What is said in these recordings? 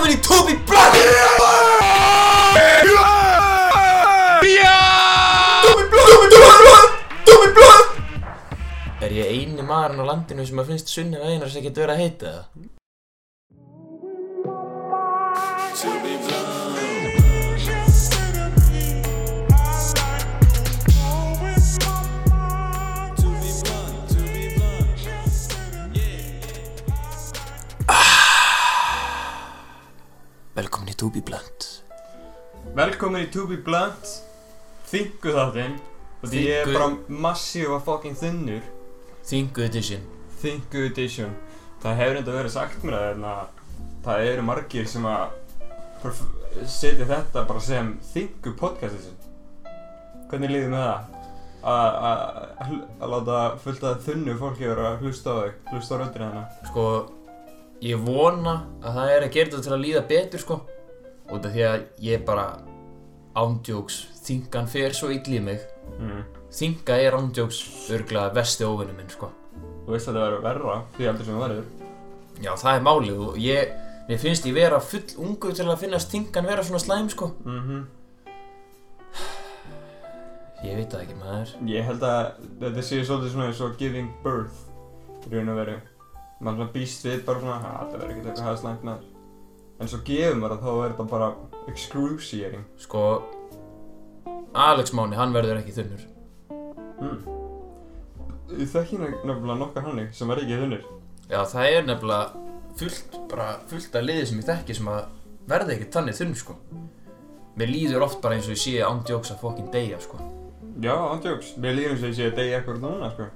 Velkomin í Tobi Black Tobi Black Tobi Black Tobi Black. Er ég eini maðurinn á landinu sem að finnst Sunniva Einars ekkert vera að heita það? Í Tobi Blunt. Velkomin í To Be Blunt. Þingu þáttinn. Og því ég er bara massífa fucking þunnur. Þingu edition. Þingu edition. Það hefur enda verið sagt mér að hérna, Það eru margir sem að Setja þetta bara sem Þingu podcastið sin Hvernig líður með það? Að- Að að- að láta fullt að þunnu fólki vera að hlusta á þig Hlusta á röndina hennar Sko, ég vona að það er að gera þetta til að líða betur sko Út af því að ég bara ándjóks Þingan fer svo í mig. Mm. Þinga er ándjóks örglega vesti óvinni minn sko. Þú veist að það verður verra Því heldur sem það verður. Já, það er málið og ég Mér finnst ég vera full ungu til að finnast Þingan vera svona slæm sko. Mm Ég veit það ekki maður. Ég held að þetta sé svolítið svona eins og giving birth í raun og veru. Svona býst við bara svona að það verður ekkert eitthvað hæðslangt með en svo gefur maður að þá er þetta bara excruciating. Sko Alex Máni, hann verður ekki þunnur. Hmm. Ég þekki nefnilega nokkar hannig sem verður ekki þunnur Já, það er nefnilega fullt, bara fullt af liði sem ég þekki sem að verða ekki þannig þunn sko. Mér líður oft bara eins og ég sé ándjóks að fokkin deyja sko. Já, andjóks, mér líður eins og ég sé að degi eitthvað núna sko.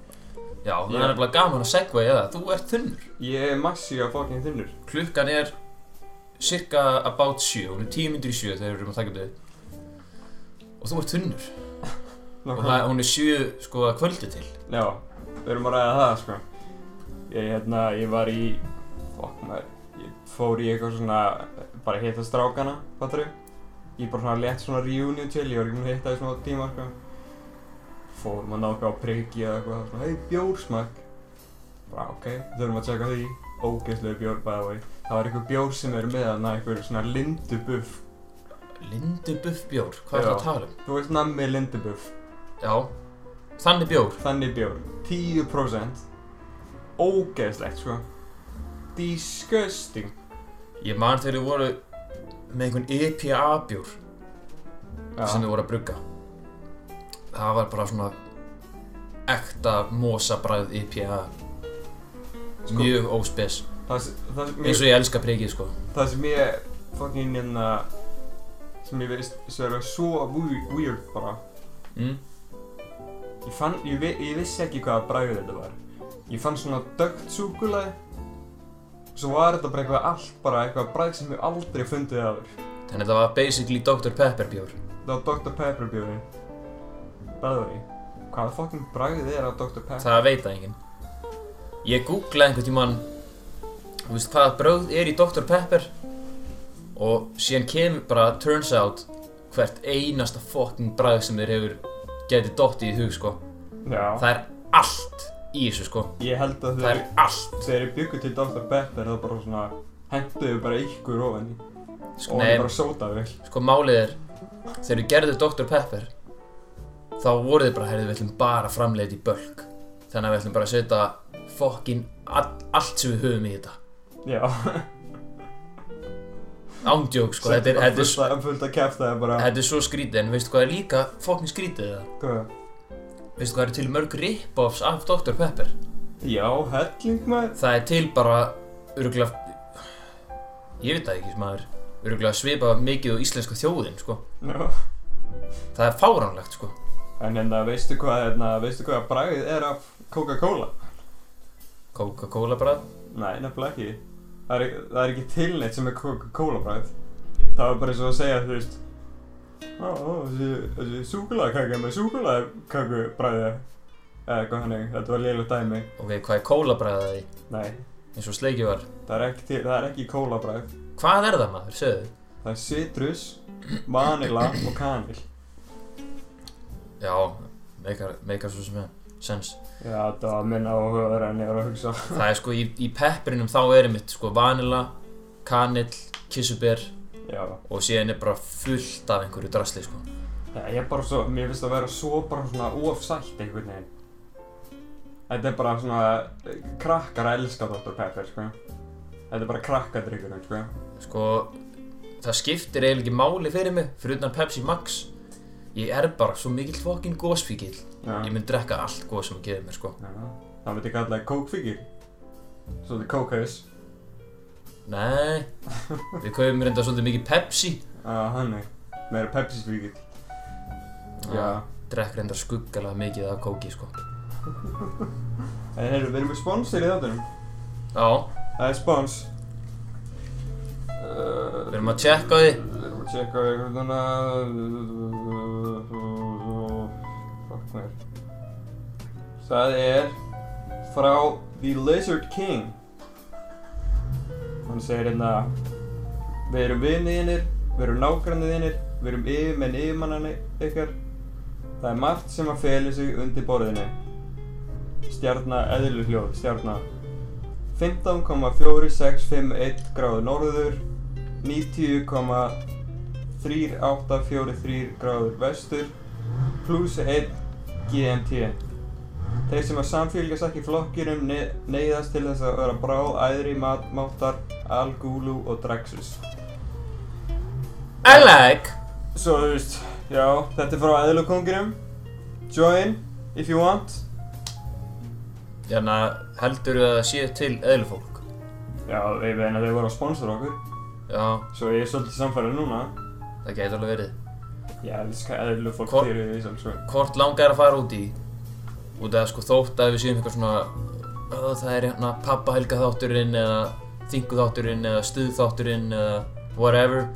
Já, það er nefnilega gaman að segja það, þú ert þunnur. Ég er massífa fucking þunnur. Klukkan er cirka about 7, hún er 10 minnur í 7 þegar við erum að taka upp þau Og þú ert þunnur. Og það, hún er 7 sko að kvöldi til. Já, við erum að ræða það sko. Ég, hérna, ég var í Fuck maður Ég fór í eitthvað svona Bara hitta strákana, fattar Ég bara svona létt svona reunion til Ég var ekki múin að hitta í svona tíma sko. Fórum að náka á priggi eða eitthvað Svona, hei, bjórsmak Bara, ok, þurfum að tjekka því. Ógeðslega bjór, by the way Það var eitthvað bjór sem er með þarna Eitthvað svona lindubuff. Lindu buff bjór, hvað er Já. það að tala um? Þú veist nammi lindubuff. Já, þannig bjór? Þannig bjór. 10% Ógeðslegt sko. Disgusting. Ég man þegar þið voru með einhvern EPA bjór sem þið voru að brugga. Það var bara svona ekta mosabræð IPA Sko- mjög óspes það, sem eins ég, og ég elska prikið sko það sem ég fucking hérna sem ég veist sem er svo we- weird bara mm? ég, fann, ég, vi- ég vissi ekki hvaða bræður þetta var ég fann svona dögt súkulæði svo var þetta bara eitthvað allt bara eitthvað bræð sem ég aldrei fundið aður þannig að það var basically Dr. Pepper bjór það var Dr. Pepper bjóri bæði hvaða fucking bræðið er af Dr. Pepper það veit það enginn ég googlaði einhvern tímann þú veist hvaða bröð er í Dr. Pepper og síðan kemur bara turns out hvert einasta fucking bröð sem þér hefur getið dottið í hug sko já það er allt í þessu sko ég held að það er allt þegar ég byggur til Dr. Pepper þá bara svona henduðu bara ykkur ofan í sko, og nei, það er bara sótavel Sko málið er Þegar við gerðum Dr. Pepper Þá voruð þið bara, heyrðu, við ætlum bara að framleiða þetta í bölk Þannig að við ætlum bara að setja Fokkin all, allt sem við höfum í þetta já Ándjók, sko, þetta er, þetta, er, fullt að, fullt að kæfta það bara þetta er svo skrítið En veistu hvað er líka fokkin skrítið það? Hvað? Veistu hvað er til mörg rip-offs af Dr. Pepper? já, helling maður Það er til bara Öruglega Ég veit það ekki, maður Öruglega svipa mikið á íslenska þjóðin, sko já. Það er fáránlegt, sko en hérna veistu hvað hérna, veistu hvað bragðið er af Coca-Cola Coca-Cola bara nei, nefnilega ekki það er, það er ekki til neitt sem er bragð það var bara eins og að segja þú veist ó, ó, þessi, súkulæðkaka með súkulæðkaku bragðið eða eitthvað hannig, þetta var lélut dæmi. Ok, hvað er kóla bræðað í? nei, eins og sleiki var. Það er ekki, það er ekki kóla bragð Hvað er það maður, segðu. Það er citrus, vanilla og kanil. Já, meikar, meikar svo sem er sens Já, þetta var minn áhugaður en ég var að hugsa Það er sko í, í pepprinum þá er einmitt sko vanilla kanill, kissuber Já. og síðan er bara fullt af einhverju drasli sko. Já, ég er bara svo, mér finnst það að vera svo bara svona ofsætt einhvern veginn. Þetta er bara svona, krakkar að elska Dr. Pepper, sko. Þetta er bara krakkadryggurinn, sko. sko, það skiptir eiginlega ekki máli fyrir mig fyrir utan Pepsi Max ég er bara svo mikill fokkin gósfíkil Já. ég mun drekka allt góð sem það gefur mér sko Já. Það myndi kalla það kókfíkir. Svo þetta er kókhaus. nei, við kaupum reynda svolítið mikið Pepsi Já, hann er. Meira Pepsi-fíkir. Já. drekk reynda skuggalega mikið af kóki sko En heyrðu, við erum með sponsor í þáttunum. já, Það er spons. Uh, við erum að tjekka því að tjekka eitthvað svona... Fuck mér. Það er frá The Lizard King. Hann segir hérna Við erum vinniðinir, við erum nágranniðinir, við erum yfirmenn yfirmannanir ykkar. Það er margt sem að feli sig undir borðinni. Stjarna eðluhljóð, stjarna 15,4651 gráður norður 90,3843 gráður vestur pluss 1 GMT Þeir sem að samfélgjast ekki flokkinum ne neyðast til þess að vera bráð, æðri, mat, máttar, algulu og drexus I like. Svo þú veist, já, þetta er frá eðlukonginum Join if you want. Þannig að heldur að það sé til eðlufólk? Já, ég veit að þau voru að sponsora okkur. Já, Svo ég er svolítið samfærið núna það gæti alveg verið. Ég elska eðlufólk Hvor- fyrir því sem sko Hvort langar að fara út í út af sko þótt að við séum eitthvað svona "Ö, það er hérna pappahelga þátturinn eða þingu þátturinn eða stuð þátturinn eða whatever.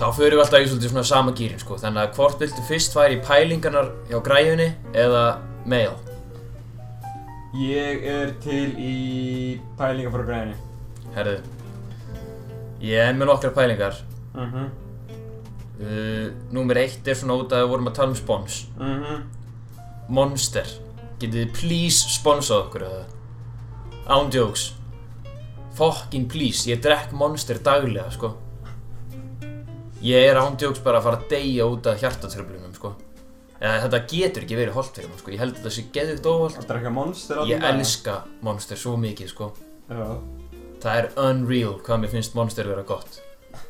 Þá förum við alltaf í svolítið svona sama gýrin sko. Þannig að hvort viltu fyrst færi í pælingarnar hjá græjunni eða mail Ég er til í pælinga frá græðinni herðu ég er með nokkrar pælingar Mhm, uh, Númer eitt er svona út að við vorum að tala um spons. Mhm. Monster. Getið þið please sponsað okkur eða? Án jokes. Fucking please, ég drekk Monster daglega sko. Ég er án jokes bara að fara að deyja út af hjartatröflunum sko. Eða þetta getur ekki verið holdt fyrir mig sko. Ég held að þetta sé geðugt óholt Að drekka monster allan Ég daginn? elska Monster svo mikið sko. Já. Það er unreal hvað mér finnst Monster vera gott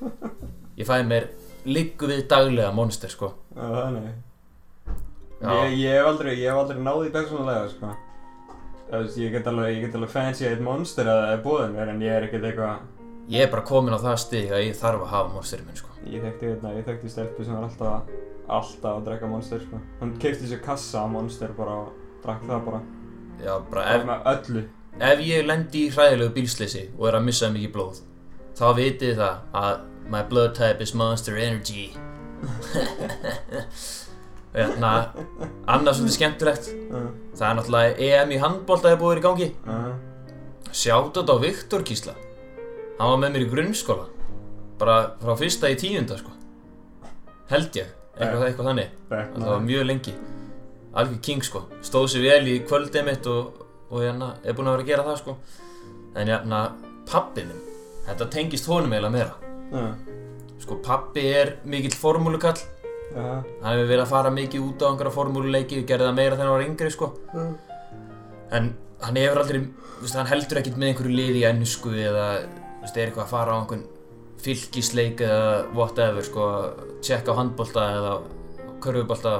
Ég fæ mér liggu við daglega Monster sko. Já, þannig. Já. ég, ég hef aldrei, ég hef aldrei náði persónulega sko. Það veist, ég get alveg, ég get alveg fancy eitt monster að það er búið mér en ég er ekkert eitthvað Ég er bara komin á það stig að ég þarf að hafa Monsterinn minn sko. Ég þekkti hérna, ég þekkti stelpu sem var alltaf, alltaf að drekka monster sko. Hún keipti sér kassa af monster bara og drakk það bara. Já, bara Bara ef, með öllu. Ef ég lendi í hræðilegu bílsleysi og er að missa mikið blóð þá vitið það að my blood type is monster energy. Hérna, annað svolítið skemmtilegt. Uh, það er náttúrulega EM í handbólta er búið í gangi. Uh, Sjátt á Viktor Kísla Hann var með mér í grunnskóla. Bara frá fyrsta í tíunda sko. Held ég, eitthvað, eitthvað þannig. Það var mjög lengi. Algjör king sko, stóð sér vel í kvöldið mitt og, og hérna, er búinn að vera að gera það sko. En hérna, pappi minn þetta tengist honum eiginlega meira sko, pappi er mikill formúlukall. Hann hefur verið að fara mikið út á einhverja formúluleiki og gerði það meira þegar hann var yngri sko. En hann hefur aldrei, veist, hann heldur ekkert með einhverju liði í ennsku eða, veist, er eitthvað að fara á einhvern fylgisleik eða whatever sko, tjekka á handbolta eða körfubolta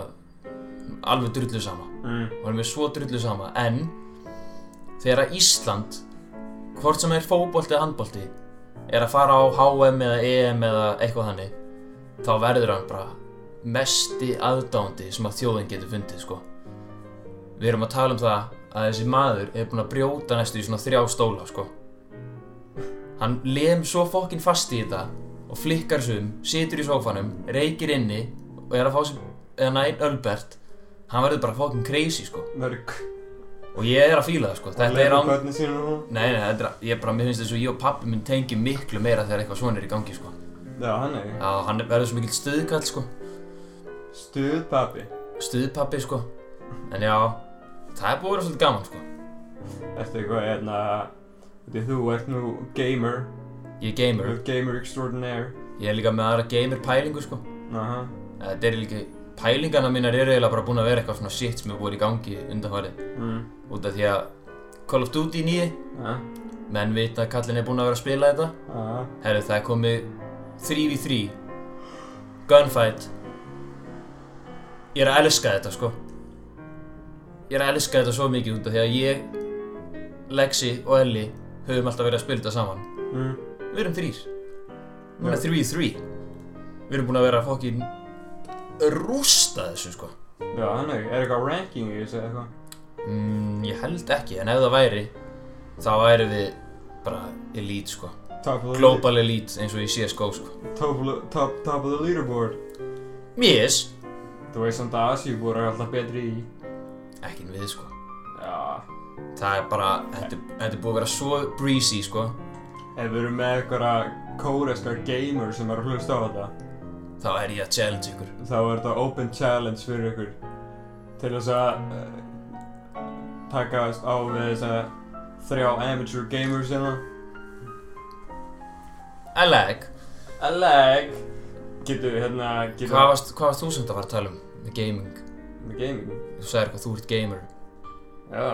alveg drullu sama. Mm, hann er svo drullu sama. En þegar Ísland hvort sem er fótbolti eða handbolti er að fara á HM eða EM eða eitthvað þannig þá verður hann bara mesti aðdándi sem að þjóðin getur fundið sko. Við erum að tala um það að þessi maður er búinn að brjóta næstu í svona þrjá stóla sko. Hann lem svo fokkin fast í þetta og flikkar sum, situr í sófanum reykir inni og er að fá sér eða næn Ölbert hann verður bara fokkin crazy sko. Mörg og ég er að fíla það sko. Þetta er án nei, nei, þetta er, ég bara, mér finnst þess að ég og pappi minn tengi miklu meira þegar eitthvað svona er í gangi sko. Já, hann er. Já, hann verður svo mikill stuðkall sko. Stuðpappi stuðpappi sko. En já, það er búið að vera svolítið gaman sko. Ertu eitthvað, hérna þú ert nú gamer. Ég er gamer. Gamer extraordinaire. Ég er líka með aðra gamer pælingu sko. Aha. Þetta er líka Pælingana mínar eru eiginlega bara búin að vera eitthvað svona shit sem er búin í gangi undanfarið. Mm. Út af því að Call of Duty nýji Ja. Menn vita að kallin er búin að vera að spila þetta. Aha Herru það er komið 3v3 Gunfight. Ég er að elska þetta sko. Ég er að elska þetta svo mikið út af því að ég Lexi og Ellie höfum alltaf verið að spila þetta saman. Mm. Við erum þrýr Núna Já. 3v3 Við erum búin að vera fokkin rústa þessu sko. Já, þannig, er eitthvað ranking í þessu eða eitthvað? mm, Ég held ekki, en ef það væri þá væri við bara elite sko. Top of the Global elite eins og í CSGO sko. Top, of top, top of the leaderboard. Yes Þú veist samt að Asíubúr er alltaf betri í Ekki en við sko. Já. Það er bara, þetta, þetta er búið að vera svo breezy sko. Ef við erum með eitthvað kóreska gamer sem er að hlusta á þetta Þá er ég að challenge ykkur. Þá er þetta open challenge fyrir ykkur. Til þess að uh, takast á við þess að þrjá amateur gamers hérna. I like. A leg Getur við hérna getur Hvað varst, hvað varst þú sem þetta var að tala um með gaming? með gaming? Þú sagðir hvað þú ert gamer. Já.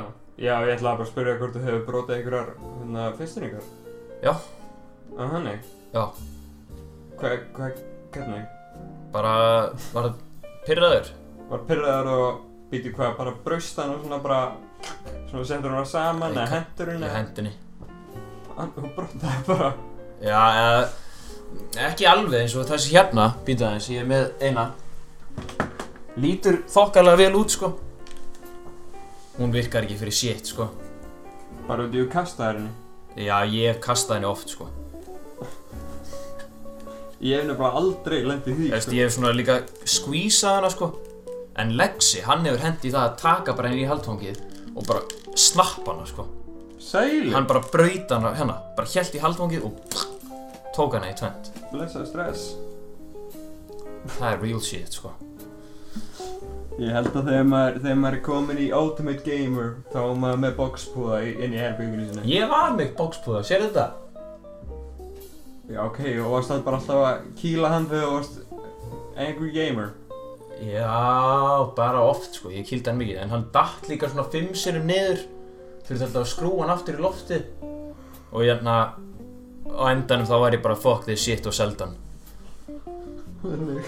Já, ég ætlaði bara að spyrja hvort þú hefur brotið einhverjar hérna fyrstinningar Já. Að hannig Já. Hvað, hvað, hvernig? Bara, var pyrraður? Var pyrraður og býti hvað, bara braust hann og svona bara Svona settur hann saman Ég eða hendur Í eða hendinni Hann- Hún brotaði bara. Já, eða Ekki alveg eins og þessi hérna Býta aðeins, ég er með eina. Lítur þokkalega vel út sko. Hún virkar ekki fyrir shit sko. Bara út í að kasta þær henni? Já, ég hef kastað henni oft sko Ég hef nefnilega aldrei lendið því Þú veist, ég hef svona líka skvísað hana sko. En Lexi, hann hefur hendi í það að taka bara henni í haldfangið Og bara snappa hana sko. Sæli Hann bara braut hana, hérna Bara hjælt í haldfangið og tók hana í tvent Blessa stress. Það er real shit sko. Ég held að þegar maður, þegar maður er komin í Ultimate Gamer Þá er maður með boxpúða inn í herbyggunni sinni Ég var með bókspúða, sér þetta? Já ok, og varst það bara alltaf að kýla hann þegar þú varst Angry Gamer? Já, bara oft sko, ég kýldi hann mikið En hann datt líka svona fimm sérum niður Fyrir þetta að skrúa hann aftur í lofti Og hérna Á endanum þá var ég bara fuck this shit og seldan Þannig.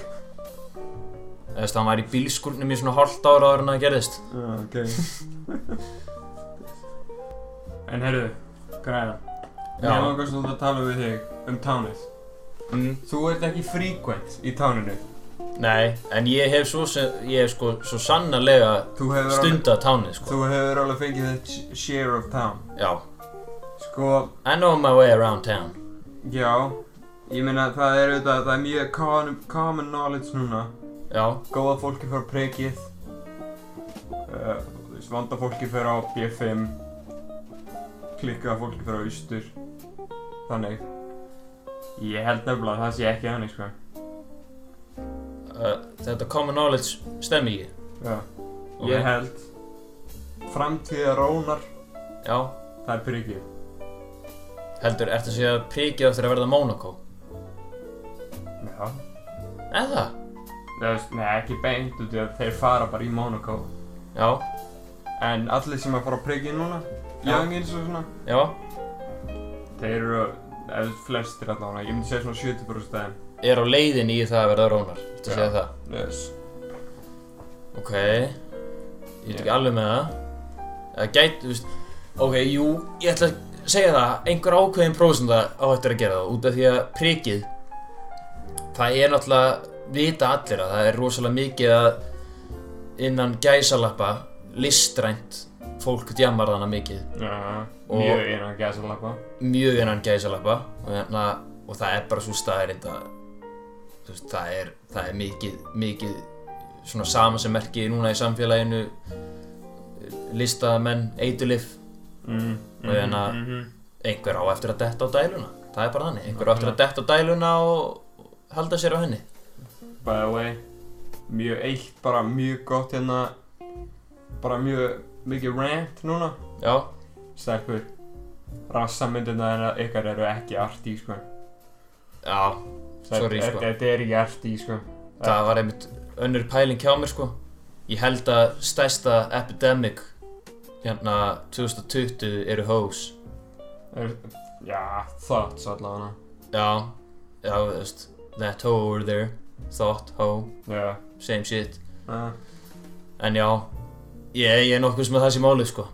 Þú veist, hann var í bílskurnum í svona hálft ára áður en það gerðist. Já, ok. En herru, græða Mér Já. langar svona að tala við þig um tánið. Mm. Þú ert ekki frequent í táninu. Nei, en ég hef svo, sem, ég hef sko svo sannarlega stundað tánið sko. Þú hefur alveg fengið þitt sh- share of town. Já, Sko, I know my way around town. Já. Ég meina það er auðvitað, það er mjög common, common knowledge núna. Já, Góða fólki fyrir prekið uh, þú veist, Vanda fólki fyrir á B5 Klikkaða fólki fyrir á austur Þannig. Ég held nefnilega að það sé ekki þannig sko. Uh, þetta common knowledge stemmi ekki Já. Ok. Ég held Framtíða rónar Já, Það er prekið heldur, ertu að segja prikið eftir að verða Monaco? Já. Eða? Það? Nei ekki beint út í að þeir fara bara í Monaco Já, En allir sem að fara á prekið núna Já. Youngins og svona. Já, Þeir eru, eða flestir allavega Ég myndi segja svona 70% stæðin er á leiðinni í það að verða rónar Ertu að Já. segja það? Yes Ok Ég veit ekki alveg með það Það gæti, þú veist Ok, jú, ég ætla að segja það Einhver ákveðin prósenda á eftir að gera það Út af því að prikið Það er náttúrulega Vita allir að það er rosalega mikið að Innan gæsalappa Listrænt Fólk djamar þarna mikið. Og- mjög einan gæsa lappa Mjög innan gæsalappa. Og, hérna, og það er bara svo staðirind að veist, það, er, það er mikið Mikið Svona sama sem merki núna í samfélaginu Listamenn Eitulif mm, Og hérna- mhm. einhver á eftir að detta á dæluna. Það er bara þannig, einhver á eftir að detta á dæluna og halda sér á henni. By the way Mjög eitt, bara mjög gott hérna. Bara mjög mikið rant núna já, Stelpur rassamyndina ykkar eru ekki arti, sko. Já, Sorry, sko. Þetta er ekki arti, sko. það var einmitt önnur pæling hjá mér sko Ég held að stærsta epidemic hérna 2020 eru hoes Er, já, thoughts allavega. Já, já, þú veist That hoe over there Thought, hoe, Já. same shit Uh, En já, ég, ég er nokkuð sem að það sé málið sko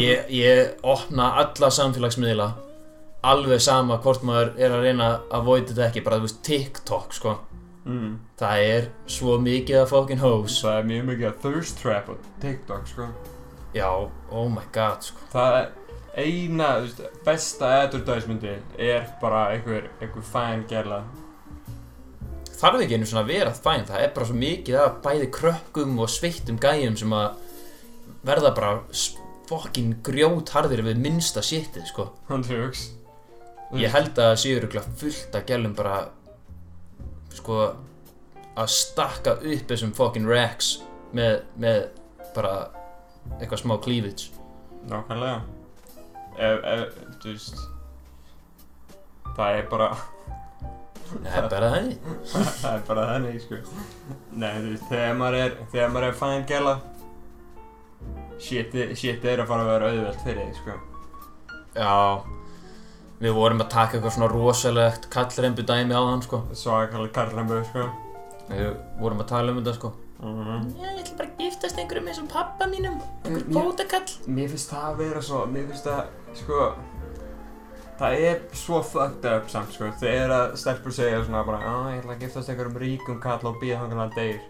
Ég, ég opna alla samfélagsmiðla Alveg sama hvort maður er að reyna að avoida þetta ekki Bara þú veist TikTok sko mm. Það er svo mikið af fucking hoes Það er mjög mikið að thirst trap á TikTok, sko. Já, oh my god sko Það er eina, þú veist, besta advertisementi er bara einhver, einhver fæn gæla. þarf ekki einu svona að vera fæn það er bara svo mikið af bæði krökkum og sveittum gæjum sem að verða bara fucking grjótharðir við minnsta shitið sko Hann tjóks. ég held að það séu örugglega fullt að gælum bara sko að stakka upp þessum fucking racks með, með bara eitthvað smá cleavage Nákvæmlega. Ef, ef, þú veist, það er bara, það er bara þannig það er bara þannig, sko. Nei, þú veist, þegar maður er, þegar maður er fæn gæla, shit, er að fara að vera auðvelt fyrir þig, sko. já við vorum að taka eitthvað svona rosalegt kallrembu dæmi á þann sko Svakalega karlambu, sko. við vorum að tala um þetta sko Mm Ég ætla bara að giftast einhverjum eins og pappa mínum Einhver Mm, bótakall Mér finnst það að vera svo, mér finnst það, sko, það er svo fucked up samt, sko, þegar að stelpur segja svona bara, að ég ætla að giftast einhverjum ríkum kall og býða þannig að hann deyr.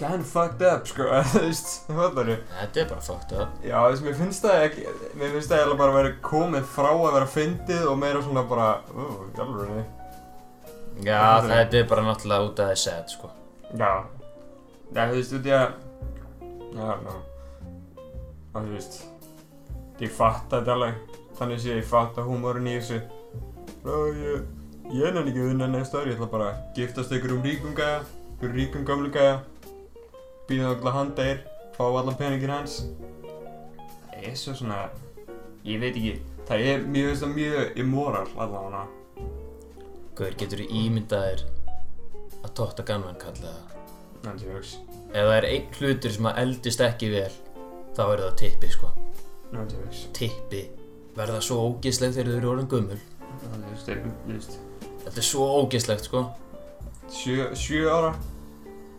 Of fucked up, sko, þú veist, það fattar þú? Þetta er bara fucked up. Já, þess, mér finnst það ekki, mér finnst það eiginlega bara að vera komið frá að vera fyndið og meira svona bara, ú, alveg niður. Já, Þetta er- bara náttúrulega út af það sad sko. Já, já, þú veist, út í að, já, ná, og þú veist, ég fatt þetta alveg, þannig sé ég fatt að húmórin í þessu, já, ég, ég er nefnilega ekki að vinna næsta ári, ég ætla bara að giftast einhverjum ríkum gæja, einhverjum ríkum gamlu gæja, býða okkur hann deyr, fá allan peningin hans. Það er svo svona, ég veit ekki, það er, finnst það mjög immoral allavega. Guður, getur þú ímyndað þér að Totta Gunman kalla það? Þannig jóks, Ef það er einn hlutur sem að eldist ekki vel þá er það tippi sko. Þannig jóks. Tippi? Verða svo ógeðsleg þegar þau eru orðin gummul Þú veist, þú veist, Þetta er svo ógeðslegt sko. Sjö, sjö ára.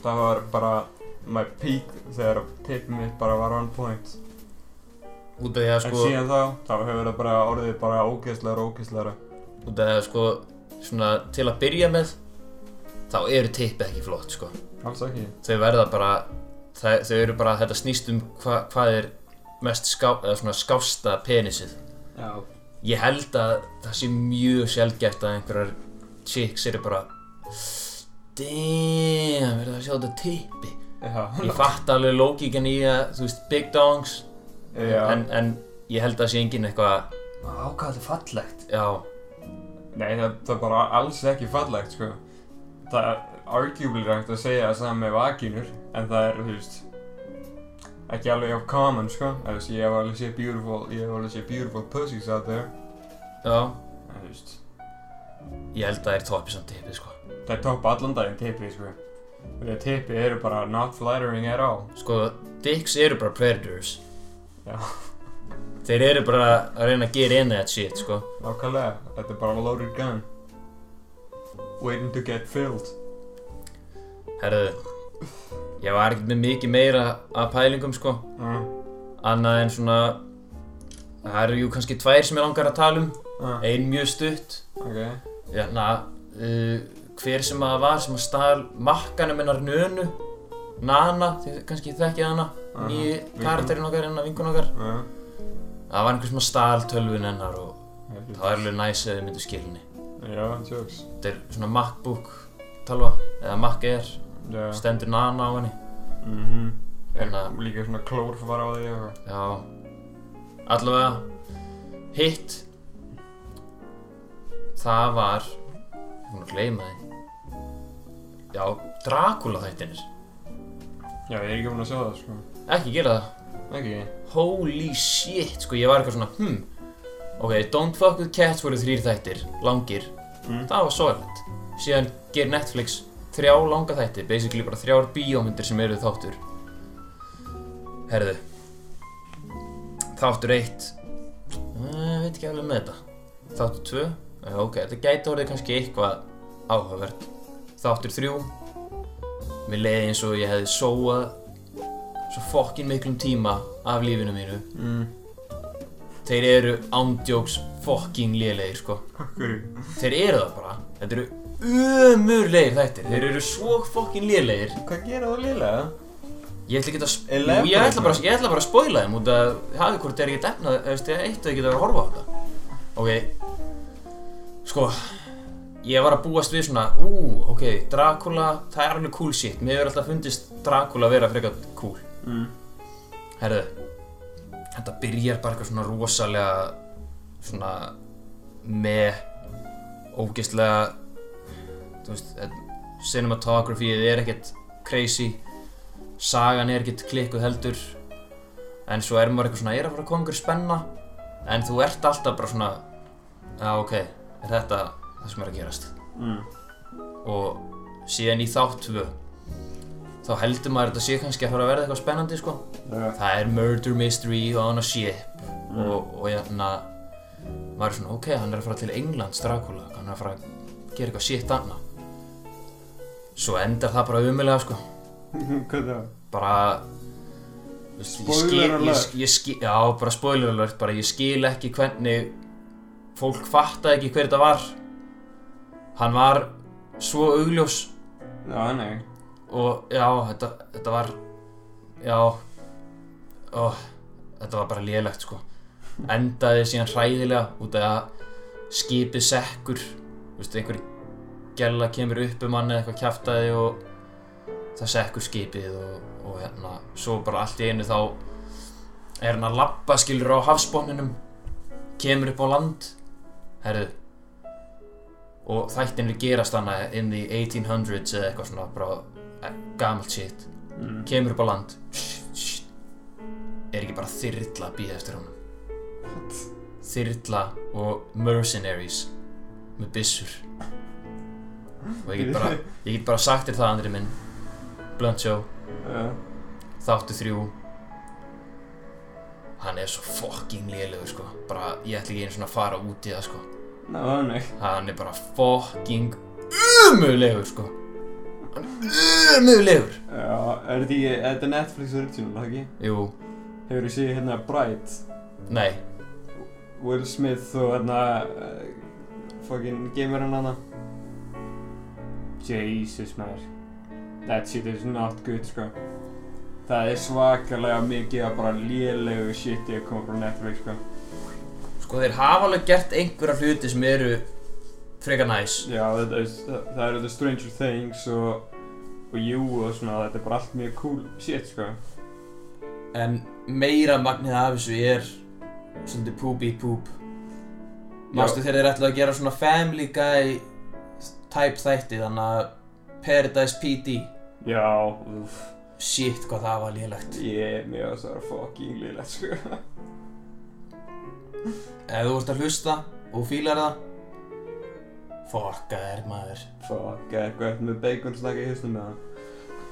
Það var bara my peak þegar tippið mitt bara var on point. Út af því að en sko síðan þá, þá hefur það bara orðið bara ógeðslegra og ógeðslegra. Út af því að sko Svona til að byrja með Þá eru tippi ekki flott sko. Alls ekki. Þau verða bara það, Þau eru bara Þetta snýst um hva, hvað er mest ská, eða svona skásta penisið. Já, Ég held að það sé mjög sjálfgæft að einhverjar chicks eru bara Damn, verður það að sjá þetta tippi Ég fatt alveg lókíkan í að, þú veist, big dongs. Já. en, en ég held að það sé engin eitthvað er fallegt. Já, nei, það, það er bara alls ekki fallegt sko. Það er arguably rægt að segja það saman með vagínur en það er, þú veist ekki alveg of common sko. Veist, ég hef alveg séð beautiful ég hef alveg séð beautiful pussies out there. Já. En þú veist. Ég held að það er toppið samt tippið, sko. Það er topp allan daginn tippi, sko. Því að tippi eru bara not flattering at all. Sko, dicks eru bara predators Já. Þeir eru bara að reyna að gera in that shit, sko Nákvæmlega, þetta er bara loaded gun. Waiting to get filled. Herðu, ég var ekkert með mikið meira af pælingum, sko Uh, Annað en svona Það eru jú kannski tvær sem ég langar að tala um uh, Ein mjög stutt ok. Hérna, uh, hver sem að var sem að stál makkanum hennar nönu Nana, þið kannski þekkið hana Aha, Nýji vinkona. karakterinn okkar, hennar vinkun okkar Uh, Það var einhver sem að stál tölvun hennar og það var alveg næs að þið myndu skilni Já, jokes. Þetta er svona MacBook talva, eða Mac Air Já. Stendur Nana á henni Mhm. Er Hérna- líka svona klór fara á því eitthvað. Já, allavega Hitt Það var Ég er búinn að gleyma því Já, Dracula þættinir Já, ég er ekki búinn að sjá það, sko. Ekki gera það? Ekki? Holy shit, sko, ég var eitthvað svona, hmm. Ok, Don't Fuck With Cats voru þrýr þættir, langir. Mm. Það var sorglegt. Síðan ger Netflix þrjá langa þætti Basically bara þrjár bíómyndir sem eru þáttur. Herðu. Þáttur eitt. Uh, Veit ekki alveg með þetta. Þáttur tvö. Uh, Ok, þetta gæti orðið kannski eitthvað áhugavert Þáttur þrjú. Mér leiði eins og ég hefði sóað Svo fokkin miklum tíma Af lífinu mínu. Mm. Þeir eru ándjóks fokkin lélegir sko. Þeir eru það bara. Þetta eru umurlegir þættir. Þeir eru svo fokkin lélegir. Hvað gera þú liðlega? Ég ætla ekki að Jú, ég ætla bara, ég ætla bara að spoila þeim út að hafi hvort er ekki defnað eitt að ég geta að horfa á þetta. Ok. Sko Ég var að búast við svona Ú, ok, Dracula, það er alveg cool shit Mér hefur alltaf fundist Dracula að vera frekar cool Mm. Herðu Þetta byrjar bara eitthvað svona rosalega Svona Með Ógeðslega Þú veist Cinematographyið er ekkert crazy Sagan er ekkert klikkuð heldur En svo er maður eitthvað svona Er að fara að koma einhver spenna En þú ert alltaf bara svona Já ok, er þetta það sem er að gerast Mm. Og síðan í þátt tvö Þá heldur maður að þetta sé kannski að fara að verða eitthvað spennandi sko Já. það er murder mystery on a ship Mm. og, og hérna maður er svona ok, hann er að fara til Englands Dracula, hann er að fara að gera eitthvað shit annað svo endar það bara umulega sko bara ég Spoiler skil, ég, alert. skil- ég skil, já, bara spoiler alert bara ég skil ekki hvernig fólk fattaði ekki hver þetta var hann var svo augljós. Já, nei. og já, þetta, þetta var já ó, þetta var bara lélegt sko. Endaði síðan hræðilega út af að skipið sekkur. Þú veist, einhver gæla kemur upp um hann eða eitthvað kjaftaði og það sekkur skipið og, og hérna, svo bara allt í einu þá er hann að labba skilur á hafsbóninum kemur upp á land. Herðu og þættinni gerast hana in the 1800s eða eitthvað svona bara eh, gamalt shit. Mm. kemur upp á land. Er ekki bara þyrla að býða eftir honum? Þyrla og mercenaries með byssur. Og ég get bara ég get bara sagt þér það Andri minn. Blunt Show. Já. þáttu þrjú. Hann er svo fucking lélegur sko. Bara ég ætla ekki einu svona að fara út í það sko Ná, nei. hann er bara fucking umulegur sko hann er umulegur Já, er þetta ekki, þetta er Netflix original, það ekki? jú, Hefur þú séð hérna Bright, nei Will Smith og hérna, uh, fucking gamerinn hana? Jesus, maður. That shit is not good, sko. Það er svakalega mikið að bara lélegu shiti að koma frá Netflix, sko. Sko þeir hafa alveg gert einhverja hluti sem eru frekar næs. Já, þetta, er- það, eru The Stranger Things og, og You og svona, þetta er bara allt mjög cool shit, sko. En meira magnið af þessu er svolítið poopy poop. Mástu þeir ætlaðu að gera svona family guy type þætti þannig að Paradise PD Já, uff, Shit hvað það var lélegt. Ég er mjög að það er fucking lélegt, sko. Ef þú ert að hlusta og fílar það Fokka þér maður Fuck, eitthvað eftir með baconsnakki í hausnum með það.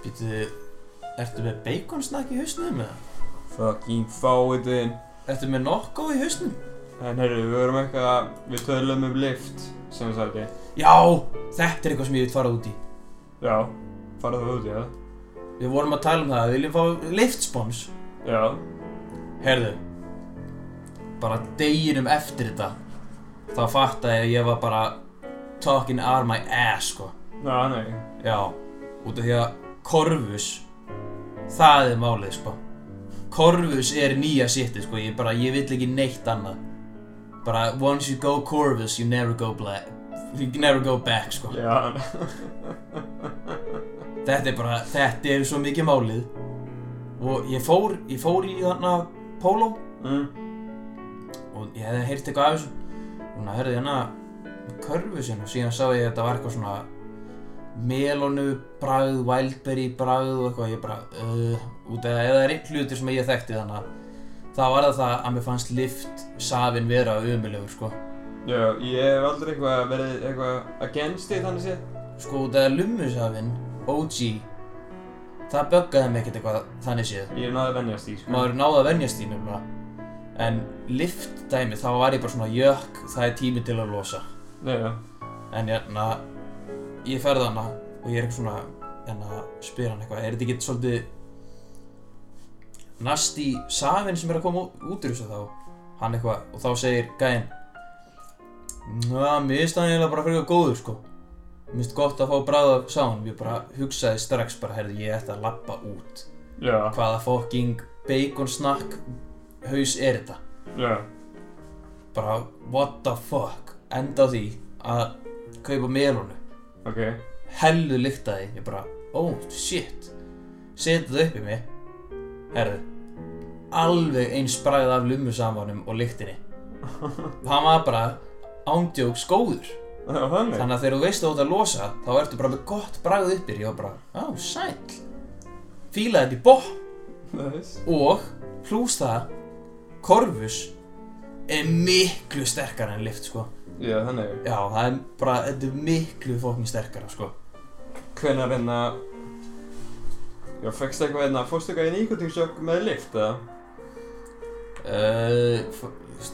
Býtu, ertu með baconsnakk í hausnum eða? Fucking fáið inn. Ertu með nokko í hausnum? En heyrðu, við vorum eitthvað, við töluðum um lift, sem við sagði. Já, þetta er eitthvað sem ég vil fara út í Já, farað þú út í það? Við vorum að tala um það, við viljum fá liftspons Já. Herðu Bara deginum eftir þetta Þá ég að ég var bara Talking out my ass sko. Já, nei. Já Út af því að Corvus Það er málið sko. Corvus er nýja sittið sko. Ég bara, ég vill ekki neitt annað. Bara once you go Corvus you never go black You never go back sko. Já. Þetta er bara, þetta er svo mikið málið. Og ég fór, ég fór í þarna Polo Mm. Og ég hefði heyrt eitthvað af þessu. Og hún hörði hérna körfu sinna. Og síðan sá ég að þetta var eitthvað svona melónu bragð, wildberry bragð og eitthvað. Ég bara uh, út ef það er einn hlutur sem ég þekkti þannig að þá var það það að mér fannst lift safin vera umulegur sko. Já, ég hef aldrei eitthvað verið eitthvað against því þannig séð. sko út af lummusafin OG það buggaði mig ekkert eitthvað þannig séð. Ég náði að venjast því, sko. maður náði að venjast því nefnilega en lift dæmi þá var ég bara svona jökk það er tími til að losa. Já, en hérna ég ferði hana og ég er eitthvað svona hérna spyr hann eitthvað er þetta ekki svolítið nasti safin sem er að koma út úr þessu þá? Hann eitthvað og þá segir gæinn mér finnst það eiginlega bara fyrir góður sko. Mér finnst gott að fá af sáðan ég bara hugsaði strax bara herði ég ætti að lappa út. Já, hvaða fokking bacon snack haus er þetta? Já, bara what the fuck? Enda á því að kaupa melónu. Ok. hellu lyktaði ég bara, oh shit. Setja það upp í mig. Herðu alveg eins bragð af lummusamanum og lyktinni. Hann var bara ándjóks góður. Þannig. að þegar þú veist að þú ert að losa þá ertu bara með gott bragð uppir ég var bara, á sæll. Fílaði þetta í bótt Nice. og pluss það Corvus er miklu sterkara en lift sko Já, þannig. já, það er bara, þetta er miklu fokkin sterkara sko Hvenær hérna... Já, fegst eitthvað hérna, fórstu eitthvað í nýkotingsjokk með lift, eða? Uh,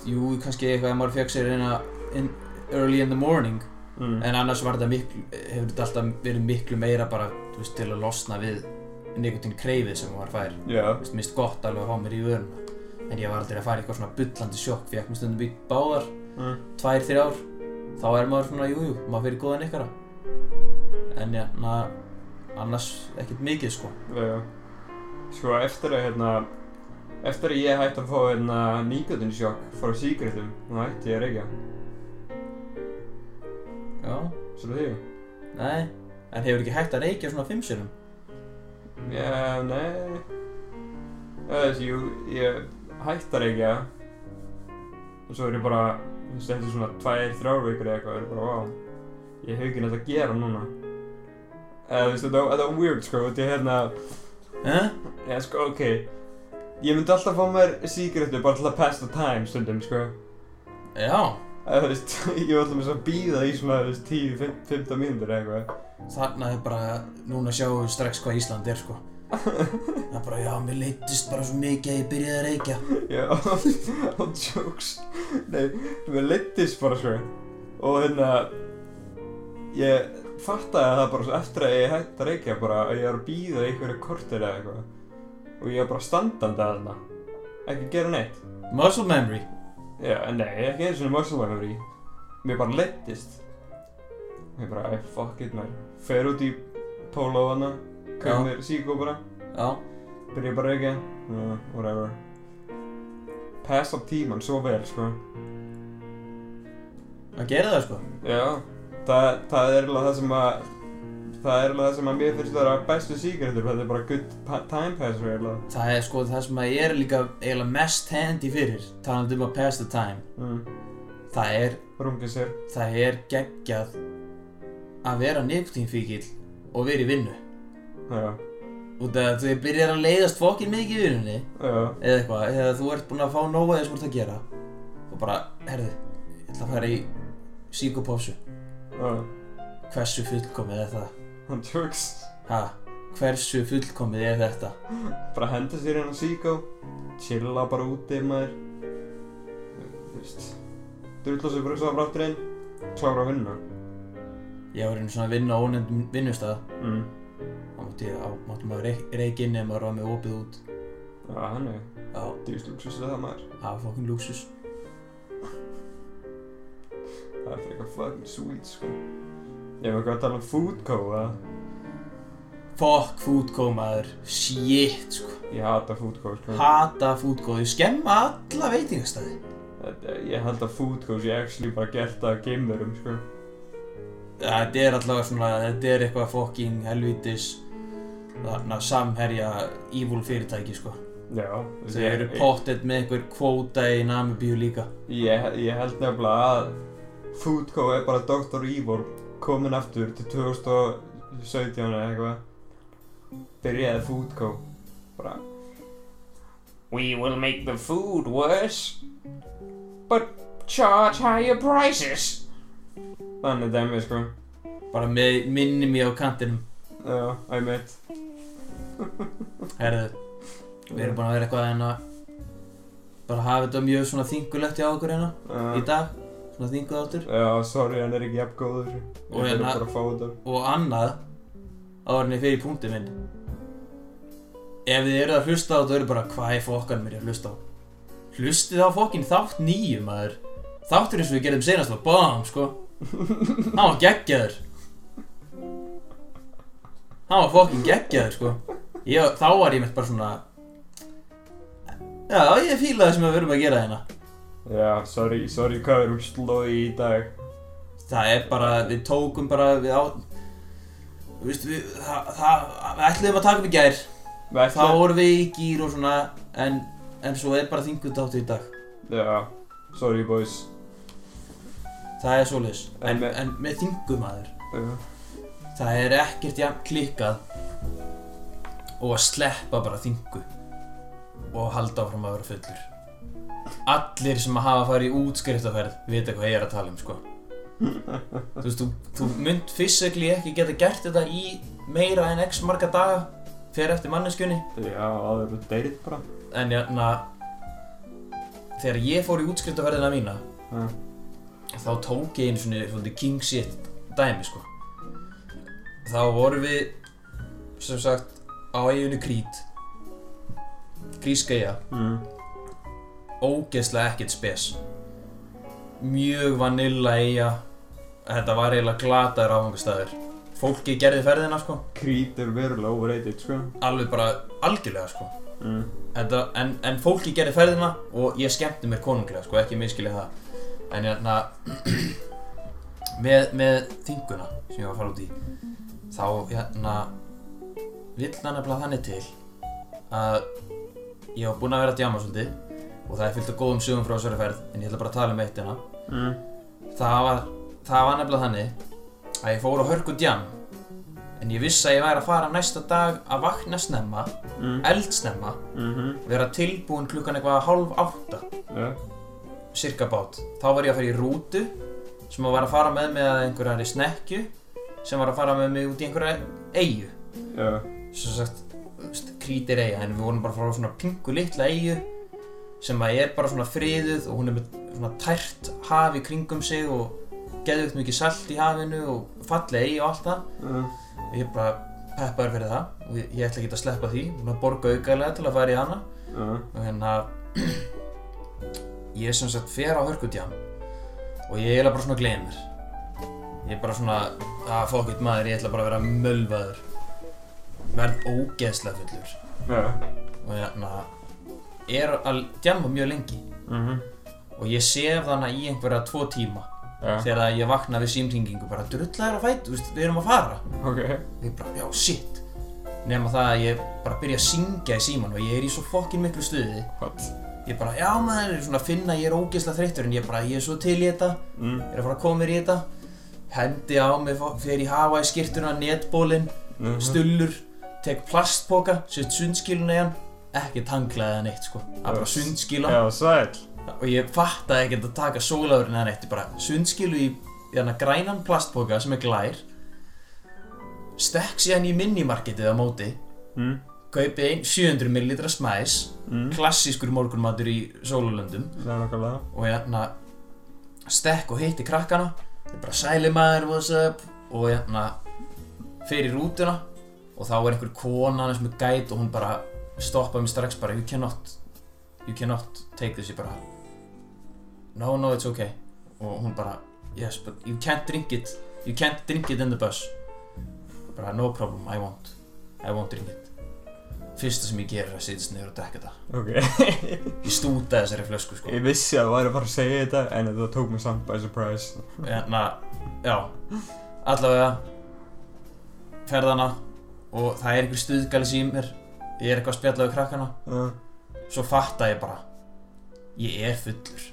jú, kannski eitthvað ef maður fekk sér eina in, early in the morning Mm. en annars var þetta miklu, hefur þetta alltaf verið miklu meira bara þú veist, til að losna við nikotín kreifið sem maður fær Já, Þú veist, mist gott alveg að fá mér í vöruna en ég var aldrei að fara í eitthvað svona bullandi sjokk fekk mér stundum í báðar, mm. tvær, þrjár þá er maður svona, jújú, jú, maður fyrir góðan ykkara en já, na, annars ekkert mikið sko já. Sko, eftir að hérna... Eftir að ég hætti að fá hérna nýkotingsjokk frá síkritum, þá hætti ég að reykja. já, Svo því. nei en hefur ekki hægt að reykja svona fimm sinum Já, nei Þessi, jú, ég hætti að reykja og svo er ég bara, þú veist, eftir svona tvær, þrjár vikur eða eitthvað, er ég bara, vá ég hef ekki neitt að gera núna. Eða, þú veist, þetta var weird, sko, þetta er hérna eh? já, sko, ok. Ég myndi alltaf fá mér síkretu bara til að pass the time stundum, sko. Já, eða, þú veist, ég var alltaf með svo að býða í svona, þú veist, 10-15 mínútur eða eitthvað. Þarna er bara núna sjáum við strax hvað Ísland er sko það er bara, já, mér leittist bara svo mikið að ég byrjaði að reykja. Já, on jokes. Nei, mér leittist bara svo. Og hérna Ég fattaði það bara svo eftir að ég hætti að reykja bara að ég var að býða einhverju kortir eða eitthvað. Og ég var bara standandi að þarna Ekki gera neitt. Muscle memory. Já, nei, ekki eins og muscle memory. Mér bara leittist Ég bara, fuck it man Fer út í póló hana Já. Kaup mér síkó bara? Já, Byrja bara reykja. Uh, Whatever. Passa tíman svo vel, sko. Að gera það sko. Já, það, það er alveg það sem að Það er alveg það sem að mér finnst að vera bestu síkretur Þetta er bara good time passer eiginlega. það er sko það sem að ég er líka eiginlega mest handy fyrir talandi um að pass the time. Mm. það er, Rungið sér. það er geggjað að vera nikotínfíkil og vera í vinnu út af að þú byrjar að leiðast fokkin mikið í vinnunni eða eitthvað, eða þú ert búinn að fá nóga þess ert að gera og bara, herðu, ég ætla að fara í já. Hversu fullkomið er það? Hann tjóks. Ha, hversu fullkomið er þetta? Bara henda sér hérna síkó Chilla bara úti maður. Þú veist Drulla sér bara svo að brátturinn Klára að vinna. Ég var einu svona að vinna á ónefndum vinnustæða mm. Ég, á, mátti maður reik, reik inn ef maður var með opið út? Já, hann er. Já, Dýrst luxus er það maður. Var fokkin luxus Það er eitthvað fucking sweet sko. Ég hef eitthvað að tala um food co eða? Fokk foodco maður, shit sko. Ég hata food co sko. Hata foodco, þau skemma alla veitingastæði. Ég held að food co sé actually bara gert af geimverum sko. Þetta er allavega svona, þetta er eitthvað fokking helvítis þarna samherja evil fyrirtæki sko. Já Þau eru pottet með einhver kvóta í Namibíu líka. Ég, ég held nefnilega að Food Co er bara Dr. Evil komin aftur til 17 eða eitthvað. Byrjaði Foodco. Bara We will make the food worse but charge higher prices. Þannig dæmi sko. Bara með minni mér á kantinum. Já, einmitt Herðu, við erum búin að vera eitthvað en að bara hafa þetta mjög svona þingulegt hjá okkur hérna í Já, dag svona þinguð áttur já sorry hann er ekki jafn góður. Og Ég hérna- fyrir bara að fá þetta. og annað árinni fyrir punkti minn. Ef þið eruð að hlusta á þetta eru bara hvað er fokkan mér að hlusta á? Hlustið á fokkin þátt nýju maður. Þáttur eins og við gerðum senast var BAM sko. Hann var geggjaður. Hann var fokkin geggjaður sko ég, þá var ég mitt bara svona já ég fílaði sem við verum að gera hérna. Já, sorry, sorry hvað er úr slói í dag? Það er bara, við tókum bara við á þú veist, við, það, það, við ætluðum að taka upp í gær. Þá vorum við í gýr og svona en, en svo er bara þingut áttu í dag. Já, sorry boys. Það er svoleiðis. En en, en með þingumadur Já, það er ekkert jafn klikkað og að sleppa bara þingu og halda áfram að vera fullur. Allir sem að hafa farið í útskriftaferð vita hvað ég er að tala um sko. Þú veist, þú, þú mynd physically ekki geta gert þetta í meira en x marga daga fyrir eftir manneskjunni. Já áður þú deyrit bara. En jæna þegar ég fór í útskriftaferðina mína Já, þá tók ég einu svona svolítið king shit dæmi sko. Þá vorum við sem sagt á eiginu Krít. Krískeiða mm. ógeðslega ekkert spes. Mjög vanilla eiga þetta var eiginlega glataður áfangastæður fólki gerði ferðina sko. Krít er verulega overrated sko. Alveg bara algjörlega sko. Mm. þetta, en, en fólki gerði ferðina og ég skemmti mér konunglega sko ekki miskilið það. En hérna með, með þinguna sem ég var að fara út í þá hérna vill það nefnilega þannig til að ég var búinn að vera að djama svolítið og það er fyllt af góðum sögum frá þessari ferð en ég ætla bara að tala um eitt hérna. Mm. það var, það var nefnilega þannig að ég fór á hörku djam en ég vissi að ég væri að fara næsta dag að vakna snemma Mm. eldsnemma Mm vera tilbúin klukkan eitthvað hálf átta. Já, cirka bát. Þá var ég að fara í rútu sem var að fara með mig að einhverjari snekju sem var að fara með mig út í einhverja eigu já, sem sagt krítir eiga en við vorum bara að fara á svona pingu litla eigu sem að er bara svona friðuð og hún er með svona tært haf í kringum sig og geðugt mikið salt í hafinu og falleg eigi og allt það. Já, og ég er bara peppaður fyrir það og ég, ætla ekki að sleppa því. Og að borga aukaðlega til að fara í hana. Já, og hérna ég sem sagt fer á hörkutjám og ég er bara svona mér ég er bara svona að fuck it maður, ég ætla bara að vera mölvaður verð ógeðslega fullur. Og hérna er að djama mjög lengi. Mhm. og ég sef þannig í einhverja tvo tíma. Já, þegar að ég vakna við símtingingu bara á fætt, veist, við erum að fara. Ok. Ég bara, já, shit. Nema það að ég bara byrja að syngja í síman og ég er í svo fokkin miklu stuði. What? ég bara, já maður, svona að finna að ég er ógeðslega þreyttur en ég bara, ég er svo til í þetta. Mm. er að fara að koma mér í þetta. Hendi á mig, fer í hafa í skirtuna netbólin, Mhm. stullur tek plastpoka, sett sundskiluna í hann. Ekki tanglaði það neitt sko. Það er bara sundskila. Já, sæl. Og ég fattaði ekkert að taka sólaðurinn eða neitt ég bara sundskilu í hérna grænan plastpoka sem er glær stekk síðan í minimarketið á móti Mm. kaupi ein 700 ml smæs Mm. klassískur morgunmatur í nokkulega og hérna stekk og hitti krakkana. Ég bara sæli maður, what's up? Og hérna í rútuna og þá er einhver kona sem er gæt og hún bara stoppaði mig strax bara you cannot you cannot take this. Ég bara no no it's okay. Og hún bara yes but you can't drink it you can't drink it in the bus. Bara no problem I won't I won't drink it. Fyrsta sem ég ger er að sitja niður og dekka þetta Ok. Ég stútaði þessari flösku sko. Ég vissi að þú væri bara að segja þetta En það tók mig samt by surprise. Hérna, já. Allavega ferðana og það er einhver stuðgælis í mér ég er eitthvað að spjalla við krakkana. Já. Svo fatta ég bara ég er fullur.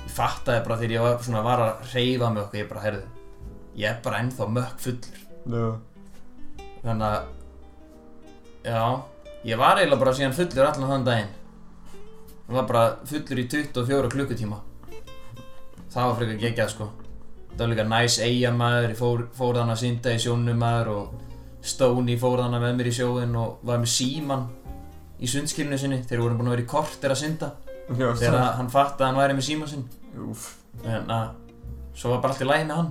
Ég fattaði bara þegar ég var, svona, var að reyfa mig okkur ég bara, heyrðu ég er bara ennþá mökk fullur. Já. Þannig að Já Ég var eiginlega bara síðan fullur allan þann daginn. Ég var bara fullur í 24 klukkutíma. Það var frekar geggjað sko. Það var líka næs eigamæður Ég fór, fór þannig að synda í sjónum maður Og Stóni fór þannig með mér í sjóin Og var með síman Í sundskilinu sinni Þeir voru búin að vera í korter að synda Já, Þegar hann fattaði að hann væri með síman sinn. En að Svo var bara allt í lægi með hann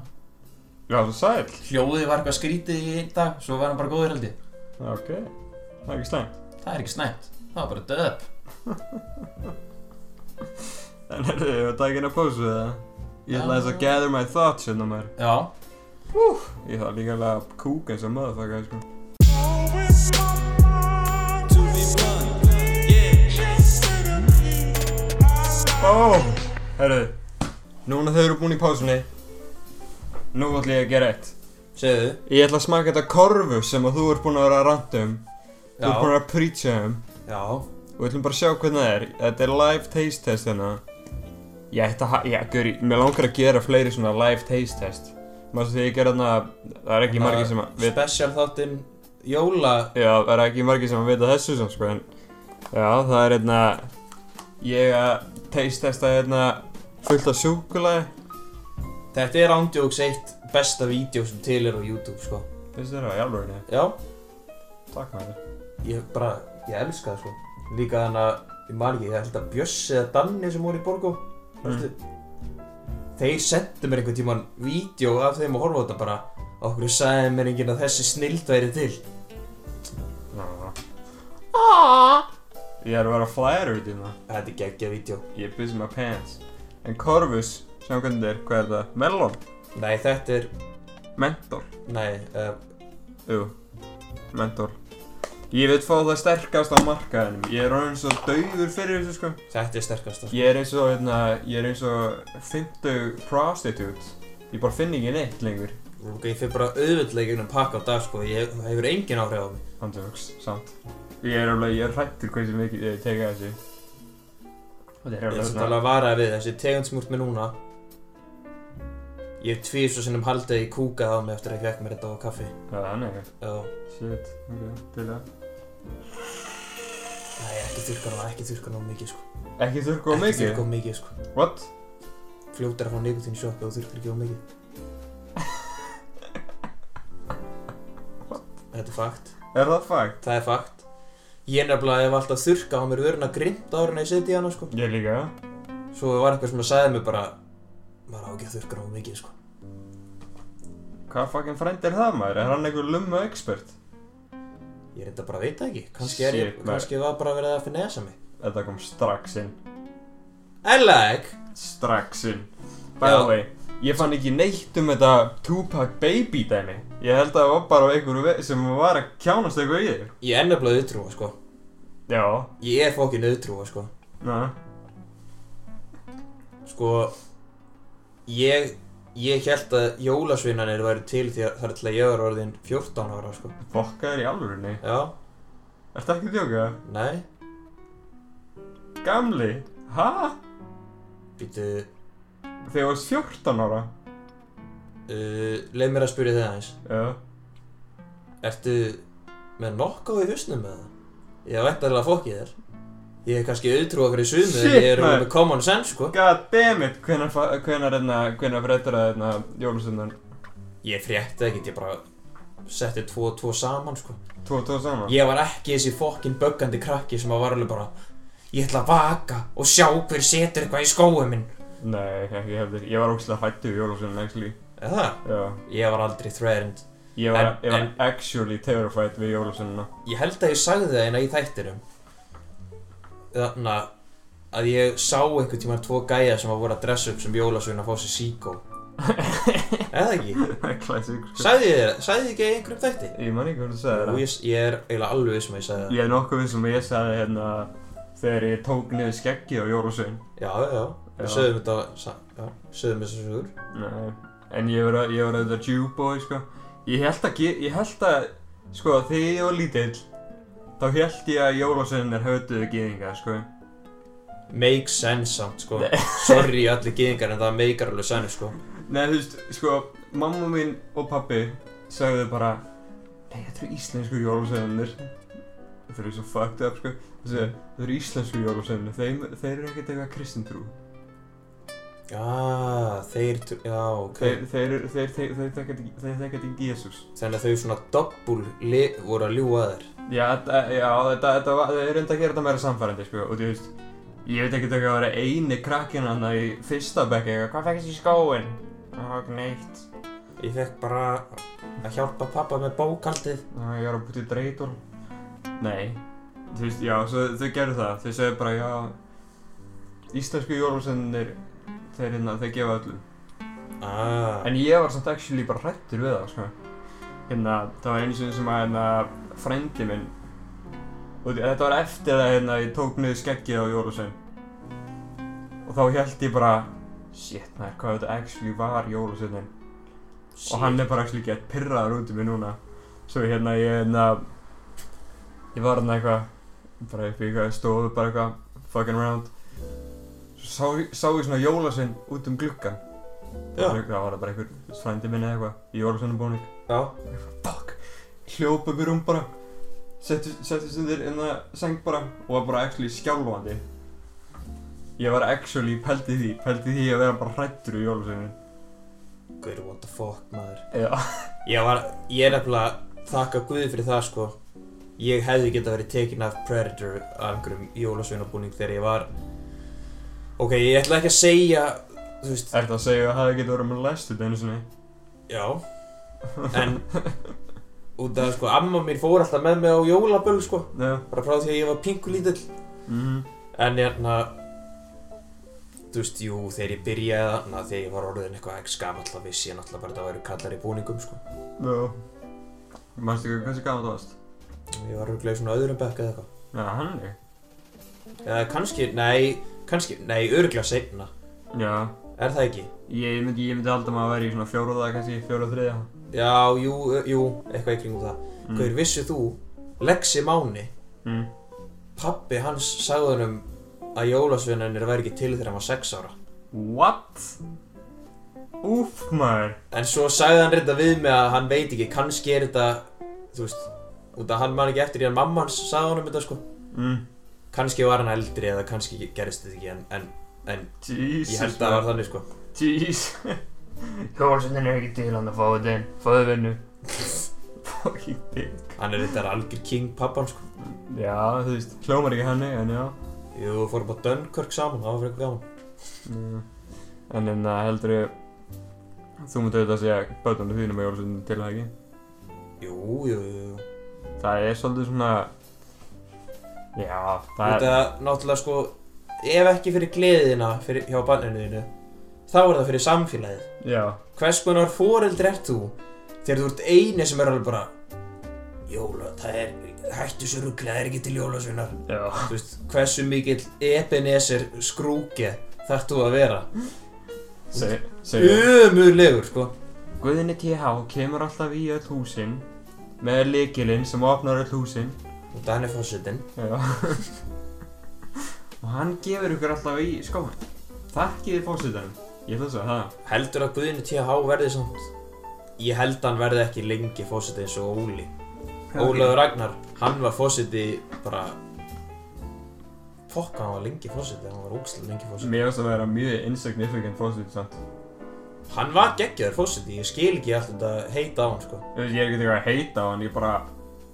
Já, þú sæl. Hljóðið var eitthvað skrítið í einn dag Svo var hann bara góður held ég ok. Það er ekki slæmt. Það er ekki snæmt Það var bara döp En er þið að taka inn að pósu eða? Ég ætla þess að gather my thoughts hérna maður. Já Ég þarf líka alveg að kúka eins og motherfucker, sko. Ó, herru. Núna þau eru búin í pásunni. Nú ætla ég að gera eitt. Segðu Ég ætla að smaka þetta korfu sem að þú ert búin að vera að ranta um. Þú ert búin að vera að preacha um. Já Og við ætlum bara að sjá hvernig það er. Þetta er live taste test hérna. Ég ætti að, já, göri, mér langar að gera fleiri svona live taste test. Mástu því ég gera þarna, það er ekki margir sem að vita, Special þáttinn Jóla já, það er ekki margir sem að vita þessu sem sko, en já, það er hérna, ég að taste testa hérna fullt af súkulæði. Þetta er ándjóks eitt besta vídeo sem til er á YouTube sko Finnst þér það í alvörunni? Já Takk maður. Ég bara Ég elska það sko Líka þannig að Ég man ekki Ég held að Bjössi eða Danni sem voru í Borgó mm. Þeir sendu mér einhvern tíman Vídeó af þeim að horfa á þetta bara Okkur sagði mér enginn að þessi snild væri til Ég er að vera flattered í það. Þetta er geggja vídeo Ég busy my pants. En korfus, sjáum hvernig þetta er, hvað er það? Melon? Nei þetta er Mentor? Nei uh, Jú, mentor Ég vil fá það sterkast á markaðinum. Ég er orðin svo dauður fyrir þessu sko. Þetta er sterkast sko. Ég er eins og, hérna, ég er eins og 50 prostitute. Ég bara finn ekki neitt lengur. Ok, ég fyrir bara í gegnum pakka á dag sko. Ég það hefur engin áhrif á mig. Handjóks, samt Ég er alveg, ég er hrættur hversu mikið ég teka þessu. Þetta er Ég er alveg samt alveg að vara við þessi tegund sem úrt með núna. Ég hef tvís og sinnum haldið í kúkað á mig eftir að ég fekk mér þetta á kaffi. Já, þannig? Ekki Já, Shit, ok, til það nei, ekki þurrka ná, ekki þurrka ná mikið sko Ekki þurrka á Ekki mikið? þurrka á mikið sko What? Fljótar að fá nikotín í sjokku og þurrkar ekki á mikið Þetta er fakt Er það fakt? Það er fakt Ég nefnilega hef alltaf þurrkað á mér vöruna grimt áður en ég seti hana sko Ég líka Svo var eitthvað sem að sagði mér bara maður á ekki að þurrka ná mikið sko Hvað fucking frænd er það maður? Er hann einhver lumma expert? Ég reynda bara að veit það ekki. Kannski er ég, Shit, maður. kannski var bara verið að finessa mig. Þetta kom strax inn. Eleg Strax inn. By Já. the way Ég fann ekki neitt um þetta Tupac Baby dæmi. Ég held að það var bara einhver ve- sem var að kjánast eitthvað í þér. Ég er nefnilega auðtrúa sko. Já. Ég er fokkin auðtrúa sko. Na Sko Ég Ég held að jólasvinnanir væri til því að það er til að ég var orðin 14 ára sko. Fokka þér í alvörunni. Já, Ertu ekki að djóka? nei. Gamli? Ha? Býtu Þegar þú varst 14 ára? Uh, Leif mér að spyrja þig aðeins. Já. Ertu með nokk á í hausnum með það? Ég veit alveg að fokkið þér Ég er kannski auðtrúa fyrir sumu Shit, En ég er maður. með common sense sko. God damn it Hvenær, fa- hvenær, hvenær, hvenær fréttir það hérna jólustundan Ég frétti ekkert, ég bara Setti tvo og tvo saman sko. Tvo, tvo saman? Ég var ekki þessi fokkin böggandi krakki sem að var alveg bara Ég ætla að vaka og sjá hver setur eitthvað í skóum minn. Nei, ekki heldur Ég var ógstilega hættu í jólustundan actually. Eða? Já. Ég var aldrei threatened. Ég var, En- ég var en- actually terrified við jólustununa Ég held að ég sagði það eina í þættinum Þannig að að ég sá einhvern tímann tvo gæja sem að voru að dressa upp sem jólasvein að fá sér síkó. Eða ekki? Classic. Sagði ég þér, sagði ég ekki einhverjum þætti? Ég man ekki hvað þú sagði Og það. ég, ég er eiginlega alveg viss um að ég sagði það. Ég er nokkuð vissum að ég sagði hérna Þegar ég tók niður skeggi á jólusvein Já, já, við sögðum þetta Já, sögðum þessa sögur. Nei En ég var, ég var auðvitað Jew boy sko. Ég held að, ég held að Sko þegar ég var lítill Þá held ég að jólusveinar hötuðu gýðingar sko. Make sense samt, sko. Sorry allir gyðingar en það meikar alveg sense, sko. Nei þú veist, sko Mamma mín og pappi Sagðu bara Nei, þetta eru íslensku jólasveinarnir. Þeir eru svo fucked up sko. Þeir eru íslensku jólasveinarnir. Þeim, Þeir eru ekkert eitthvað kristintrú Já, þeir, já, ok. Þeir, þeir, þeir, þeir, þeir, þeir, þeir, þeir þekkja ekki Jésús Þannig að þau svona doppul voru að ljúga þér Já, já, þetta, þetta var, þeir reynda að gera þetta meira samfærandi, sko, og þú veist, ég veit ekkert ekki að vera eini krakkinn hann í fyrsta bekki, eitthvað, hvað fekkist í skóin? Það var ekki neitt. Ég fekk bara að hjálpa pappa með bókaldið Já, ég var að búti dreitól. Nei, þú veist, já, svo þau gerðu það, þau segðu bara, já, íslensku jólusennir, þeir hérna, þeir gefa öllum. Ah, En ég var samt actually bara hrættur við það, sko. Hérna, það var einu sinni sem að, hérna, frændi minn, og þetta var eftir að, hérna, ég tók niður skeggið á jólusvein. Og þá held ég bara, shit, nær, hvað þetta actually var jólusveinin. Og hann er bara actually gett pirraður út í mig núna. Svo hérna, ég, hérna, ég var hérna eitthvað, bara upp í eitthvað stofu, bara eitthvað, fucking around. Svo sá, sá ég svona jólasvein út um gluggan. Já. Það var það bara einhver frændi minni eða eitthvað í jólasveinabúning. Já, Fuck. Hljóp upp í rúm bara. Setti, settist undir inn að seng bara og var bara actually skjálfandi. Ég var actually pældi því, pældi því að vera bara hrættur í jólasveinin. guður, what the fuck, maður Já. Ég var, ég er nefnilega þakka Guði fyrir það, sko Ég hefði getað verið tekin af Predator af einhverjum jólasveinabúning þegar ég var Ok, ég ætla ekki að segja, þú veist, Ertu að segja að það hefði getið verið með læstu einu sinni? já En, út af, sko, amma mín fór alltaf með mig á jólaböll, sko Já. Bara frá því að ég var pinkulítill Mhm. En hérna Þú veist, jú, þegar ég byrjaði þarna Þegar ég var orðin eitthvað ekki skam alltaf vissi ég náttúrulega bara að það væri kallar í búningum sko. Já. Manstu ekki hversu gaman það varst? Ég var örgulega í svona öðrum bekk eða eitthvað Já, hann er. Eða kannski, nei, kannski, nei, örgulega seinna Já. Er það ekki? Ég myndi, ég myndi halda maður að vera í svona fjóruða, kannski fjóruða þriðja. Já, jú, jú, eitthvað í kringum það Mm. Hver vissu þú, Lexi Máni Mm. Pappi hans sagði honum að jólasveinarnir væri ekki til þegar hann var 6 ára What? Úff, maður. En svo sagði hann reynda við mig að hann veit ekki, kannski er þetta, þú veist, út af hann man ekki eftir í hann mamma hans sagði honum þetta sko. Mm. Kannski var hann eldri eða kannski gerist þetta ekki en, en, en Jesus. ég held að það var þannig sko. Jeez. Hjólsundin er ekki til hann að fá þetta inn. Fáðu vinnu. Fucking dick. Hann er þetta algjör king pappan sko. Já, þú veist, hljómar ekki henni, en já. Jú, fórum á Dunkirk saman, það var fyrir eitthvað gaman. En en það heldur ég, þú mútti auðvitað segja bötunum þínum með jólsundin til það ekki. Jú, jú, jú. Það er svolítið svona, já, það Út er, af náttúrulega sko, ef ekki fyrir gleðina fyrir, hjá banninu þínu, þá er það fyrir samfélagið. já, Hvers konar foreldri ert þú þegar þú ert eini sem er alveg bara Jóla, það er, hættu svo rugglega, það er ekki til jólasveinar. já. Þú veist, hversu mikill Ebenezer skrúke þarf þú að vera? Ömurlegur, sko. Guðinni TH kemur alltaf í öll húsin með lykilinn sem opnar öll húsin. Og það er fórsetin. Já. og hann gefur ykkur alltaf í skóin. Þakkiði fórsetanum. Ég ætla að segja það. Heldur að Guðinu TH verði samt Ég held að hann verði ekki lengi fósiti eins og Óli Ólafur Ragnar, hann var fósiti bara Fokk, hann var lengi fósiti, hann var ógstlega lengi fósiti Mér finnst að vera mjög insignificant fórsetin samt. Hann var geggjaður fósiti, ég skil ekki allt þetta heita á hann sko Ég er ekki eitthvað að heita á hann, ég bara,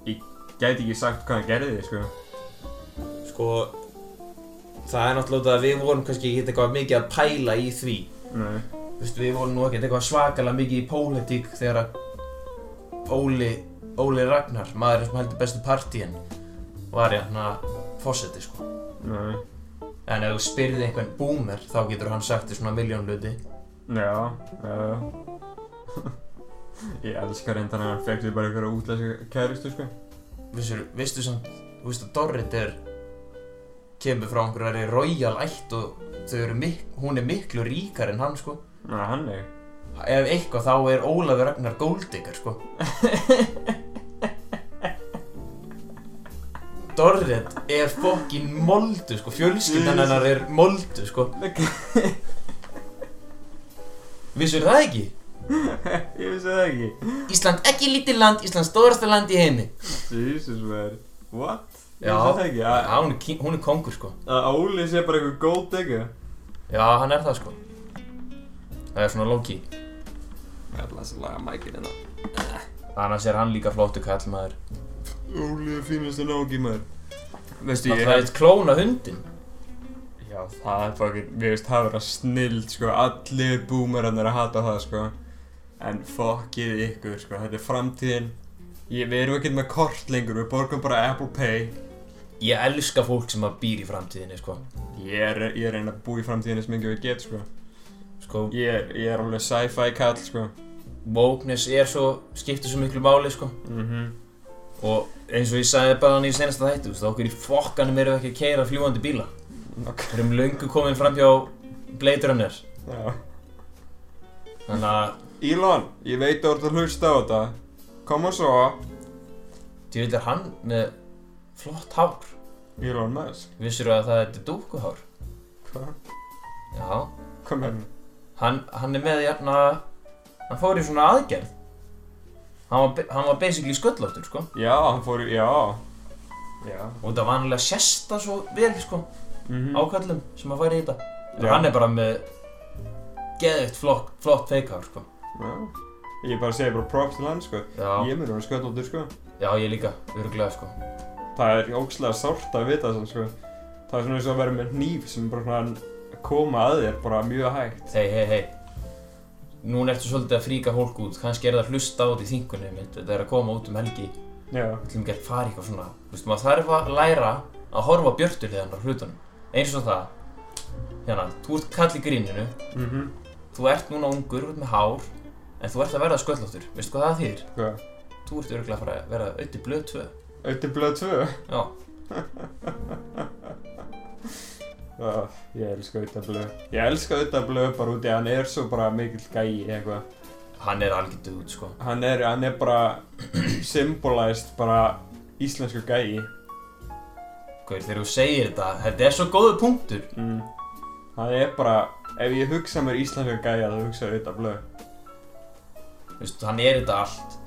ég gæti ekki sagt hvað hann gerði, sko. Sko, það er náttúrulega að við vorum kannski ekki eitthvað mikið að pæla í því Nei. Þú veist, við vorum nú ekkert eitthvað svakalega mikið í pólitík þegar að Óli, Óli Ragnar, maðurinn sem heldur bestu partíin var hérna fósiti sko Nei. En ef þú spyrði einhvern boomer þá getur hann sagt þér svona miljón hluti Já, já. ég elskar reyndan að hann fekk sér bara ykkur útlæsi kæristu, sko. Vissur, Vistu samt, þú veist að Dorrit er kemur frá einhverjari royal ætt og hún er miklu ríkar en hann sko. Ná, hann er. Ef eitthvað þá er Ólafur Ragnar Golddigger sko. Dorrit er fokkin moldu sko. Fjölskyldan hennar er moldu sko. Vissur það ekki? Ég vissi það ekki. Ísland ekki lítið land, Ísland stóðrasta land í heimi. Jesus maður. What? Já. það Að hún er, hún er kongur sko. Að Óli sé bara eitthvað gold digger Já, hann er það sko. Það er svona low-key. Ég ætla að laga mækinn hérna. Annars er hann líka flottu kall maður Óli er fínast að nági maður. Veistu Það ég er eitt klóna hundin Já það er fucking Við veist það vera snild sko. Allir boomerarnir að hata það sko. En fuckið ykkur sko. Þetta er framtíðin. Ég, Við erum ekkert með kort lengur. Við borgum bara Apple Pay Ég elska fólk sem að býr í framtíðinni sko. Ég er, ég er reyna að búa í framtíðinni sem mikið við get sko. Sko, Ég ég er alveg sci-fi kall sko. Wokeness er svo, skiptir svo miklu máli sko. Mhm. Og eins og ég sagði bara hann í senasta þættu, þú veist, okkur í fokkanum erum við ekki að keira fljúandi bíla. Við erum löngu komin fram hjá Blade Runner. Já. Þannig að, Elon, ég veit að þú ert að hlusta á þetta. Koma svo. Ég vil er hann með flott hár. Elon Musk Vissir að það er dúkuhár? Hvað? Já. Hvað með hann? Hann, hann er með hérna, hann fór í svona aðgerð. Hann var, hann var basically sköllóttur, sko. Já, hann fór í, já Já Og þetta vanlega sést það svo vel, sko, mm ákallum sem að færi í þetta. En Já. hann er bara með geðvitt flott, flott fake hár, sko. Já Ég bara segi bara props til hann sko Já, Ég mun að vera sköllóttur sko já ég líka, öruglega, sko. Það er ógslag sárt að vita það sko. Það er svona eins og að vera með hníf sem bara koma að þér bara mjög hægt. Hei, hei, hei. Núna ertu svolítið að fríka fólk út, kannski er það að hlusta á þetta í mitt, þetta er að koma út um helgi, ætlum ekki að fara í eitthvað svona, þú veist, maður þarf að læra að horfa björtur þegar á hlutunum, eins og það, hérna, þú ert kall í gríninu, Mhm. Þú ert núna ungur, ert með hár, en þú ert að verða sköllóttur, veistu hvað það þýðir? Hvað? Þú ert örgulega að fara að verða auðvitað blöð 2, Auðvitað blöð 2 já, Já, ég elska auðvitað blöð. Ég elska auðvitað blöð bara út að hann er svo bara mikill gæi eitthvað. Hann er algjör duð, sko, Hann er, hann er bara symbolized bara íslensku gæi. Hvað þegar þú segir þetta, þetta er svo góðu punktur, mm. Hann er bara, ef ég hugsa mér íslensku gæja þá hugsa ég auðvitað blöð. Veistu, hann er þetta allt,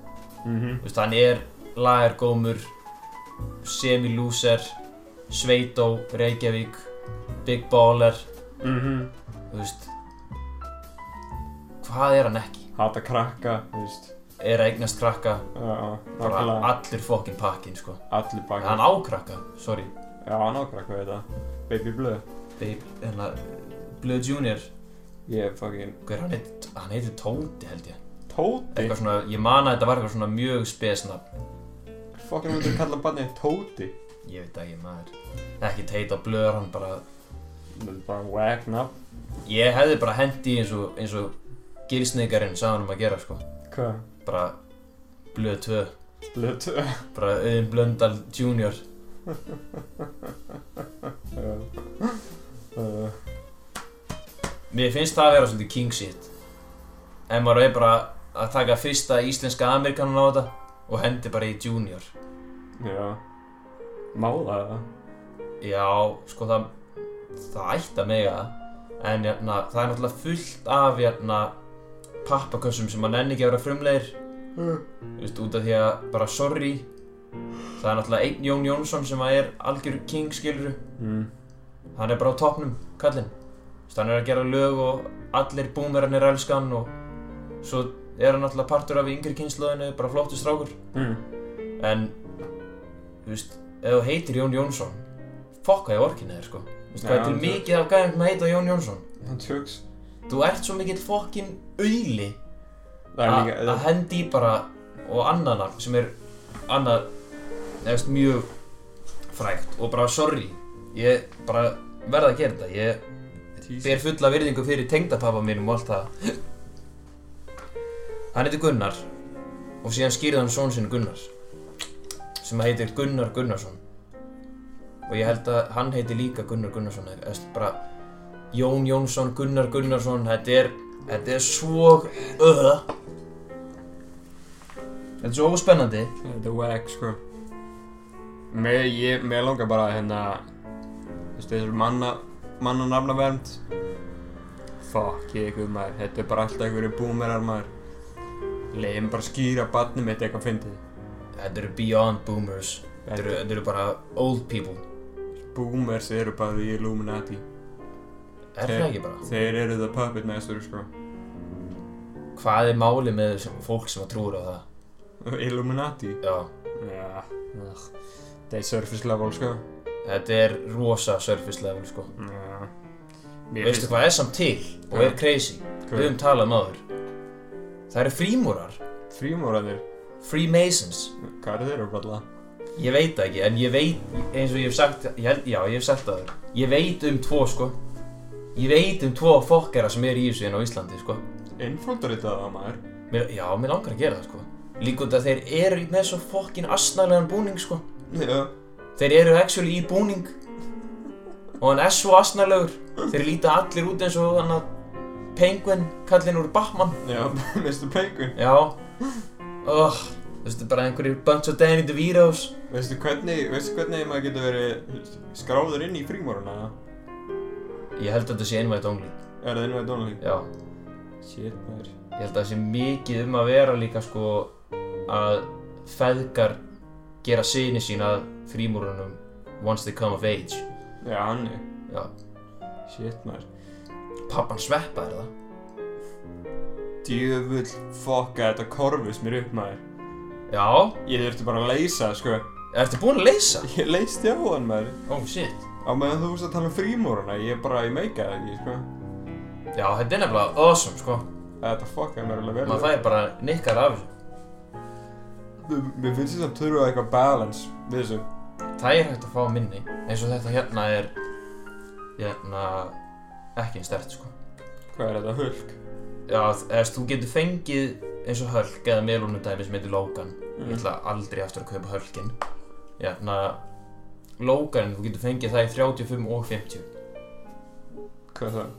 mm -hmm. Þú veist, hann er lagergómur, semi-loser, Sveitó, Reykjavík, Big Baller, Mm þú veist, hvað er hann ekki? Hata krakka, þú veist. Er að eignast krakka, Já, bara allir fokkin pakkin, sko. Allir baki Hann á krakka, sorry, Já, hann á krakka við þetta Baby blöð babe, hérna, Blöð Junior, Ég er fucking hver hann heitir, hann heitir Tóti held ég. Tóti? Eitthvað svona, ég man að þetta var eitthvað svona mjög spesnafn, Fucking myndir kalla barnið Tóti. Ég veit ekki maður. Ekki teita blöður hann bara, Það er bara whack nafn. Ég hefði bara hendi eins og, eins og gilsneikarinn sagði hann um að gera, sko. Hvað? bara blöð 2 Blöð 2 bara auðin Blöndal Junior. Mér finnst það að vera svolítið king shit en maður er bara að taka fyrsta íslenska amerikanan á þetta og hendi bara í Junior. Já. Má það? Það? já, sko það það ætti að mega en jæna, það er náttúrulega fullt af jæna, pappakössum sem maður nenni ekki að vera frumlegir. Mm. Þú veist, út af því að bara sorry. Það er náttúrulega einn Jón Jónsson sem að er algjör king skiluru Mm. hann er bara á toppnum, kallinn. Hann er að gera lög og allir boomerarnir elska hann og svo er hann alltaf partur af yngri kynnslóðinu, bara flottu strákur. Mm. en, þú veist, ef þú heitir Jón Jónsson fokka í orkinni þér, sko. Þú veist, hvað er til mikið af gæðum sem heita Jón Jónsson? Hann tjóks. Þú ert svo mikill fokkin auðli að að hendi bara og annað nafn sem er annað, eða veist, mjög frægt og bara sorry. Ég bara verða að gera þetta. Ég ber fulla virðingu fyrir tengdapappa mínum og allt það hann heitir Gunnar og síðan skýrði hann són sinni Gunnar sem heitir Gunnar Gunnarsson. Og ég held að hann heitir líka Gunnar Gunnarsson eða bara Jón Jónsson, Gunnar Gunnarsson þetta er, þetta er svo öða þetta er svo óspennandi. Þetta er whack sko. Mér, ég, mér langar bara hérna Þú veist, þessu manna Manna nafnavernd Fuck, ég ykkur maður Þetta er bara alltaf einhverju boomerar maður Leðum bara að skýra barnið mitt eitthvað fyndið. Þetta eru beyond boomers Þetta eru, þetta eru bara old people Boomers eru bara the Illuminati. Er það ekki bara? Þeir eru the puppet master, sko. Hvað er málið með sem- fólk sem að trúur á það? Illuminati? Já, Já, það er surface level, sko. þetta er rosa surface level sko Já. Veistu hvað er samt til og er crazy? Við höfum talað um áður Það eru frímúrar. Frímóraðir, Freemasons. Hvað eru þeir að kalla? Ég veit ekki, en ég veit eins og ég hef sagt, ég held, já ég hef sagt það. Áður. Ég veit um tvo sko. Ég veit um tvo fokkera sem er í þessu hérna á Íslandi sko. Innfóldar þetta það, maður. mér, Já, mér langar að gera það sko. Líka út að þeir eru með svo fokkin asnalegan búning sko. Já. Þeir eru actually í búning. Og hann er svo asnalegur Þeir líta allir út eins og hann að Penguin kallinn úr Batman Já, Mr. Penguin. Já oh, Þú veist, bara einhverjir bunch of Danny DeVitos Veistu hvernig, veistu hvernig maður getur verið skráður inn í frímóruna? Ég held að þetta sé invite only Er það á Donald? Já, Shit, maður. ég held að það sé mikið um að vera líka sko að feðgar gera syni sín að frímúrunum once they come of age Já, hann er. Já, Shit, maður. Pappan sveppa er það Djöfull fokka þetta korfus mér upp, maður. Já, Ég þurfti bara að leysa, sko. ertu búinn að leysa? Ég leysti á hann, maður. Oh shit Á meðan þú veist að tala um frímóruna, ég bara, ég meika það ekki, sko. Já, þetta er nefnilega awesome sko Þetta fokkaði mér alveg vel. maður fær bara nikkar af þessu Mér- finnst þess að þurfa eitthvað balance við þessu. Það er hægt að fá minni eins og þetta hérna er hérna ekki einn stert sko Hvað er þetta, hulk? Já, eða þú getur fengið eins og Hulk eða melunudæmi sem heitir Logan Mm. Ég ætla aldrei aftur að kaupa Hulkin Hérna Loganin, þú getur fengið það í 35 og 50 Hvað er það?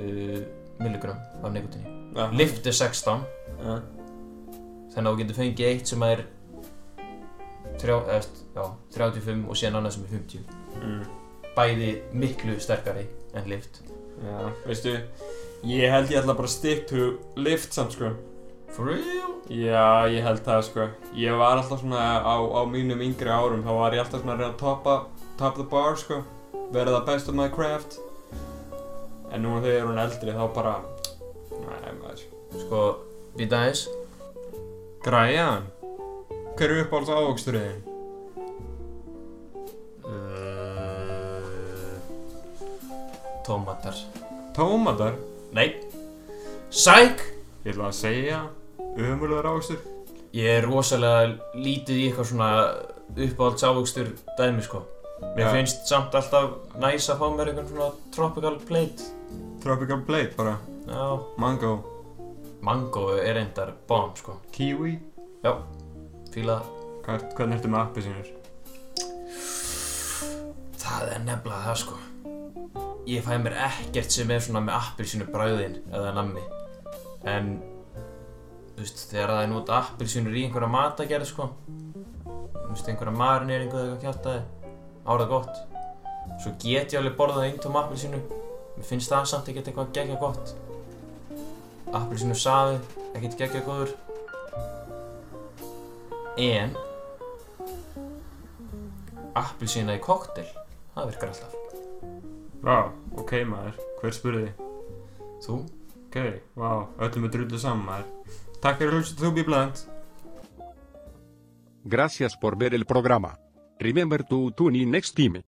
uh, milligram af nikotinni Ja. Lift er 16 Ja. þannig að þú getur fengið eitt sem er þrjá, eða, já, 35 og síðan annað sem er 50 Mm. bæði miklu sterkari en lift Já, veistu, ég held ég ætla bara að stick to lift samt sko. For real? Já, ég held það sko. Ég var alltaf svona á, á mínum yngri árum þá var ég alltaf svona að reyna að toppa top the bar sko. Verða það best of my craft. En nú þegar hún eldri þá bara Nei, maður. Sko, býta aðeins. Græjan Hver er uppáhalds ávöxturinn? Tómatar. Tómatar? Nei. Sæk! Ég ætla að segja Ömurlegar ávöxtur. Ég er rosalega lítið í eitthvað svona uppáhalds ávöxtur dæmi sko. Mér Ja. finnst samt alltaf næs að fá mér einhvern svona tropical plate. Tropical Blade bara. Já. Mango. Mango er reyndar bomb sko. Kiwi? Fíla það. Hvað, Hvernig ertu með appi sínur? Það er nefnilega það sko Ég fæ mér ekkert sem er svona með appelsínu bræðin eða nammi. En Þú veist, þegar það er nút appelsínur í einhverja matagerð sko Þú veist, einhverja marineringu eða eitthvað kjátaði Árað gott. Svo get ég alveg borðað eintóm appelsínu. Mér finnst það samt ekkert eitthvað geggja gott. Appelsínu safi, ekkert geggja góður. En Appelsína í koktel Það virkar alltaf Vá, ok maður Hver spurði? Þú? Ok, vá, öllum er drullu saman maður Takk fyrir að hlusta þú bí bland Gracias por ver el programa. Remember to tune in next time.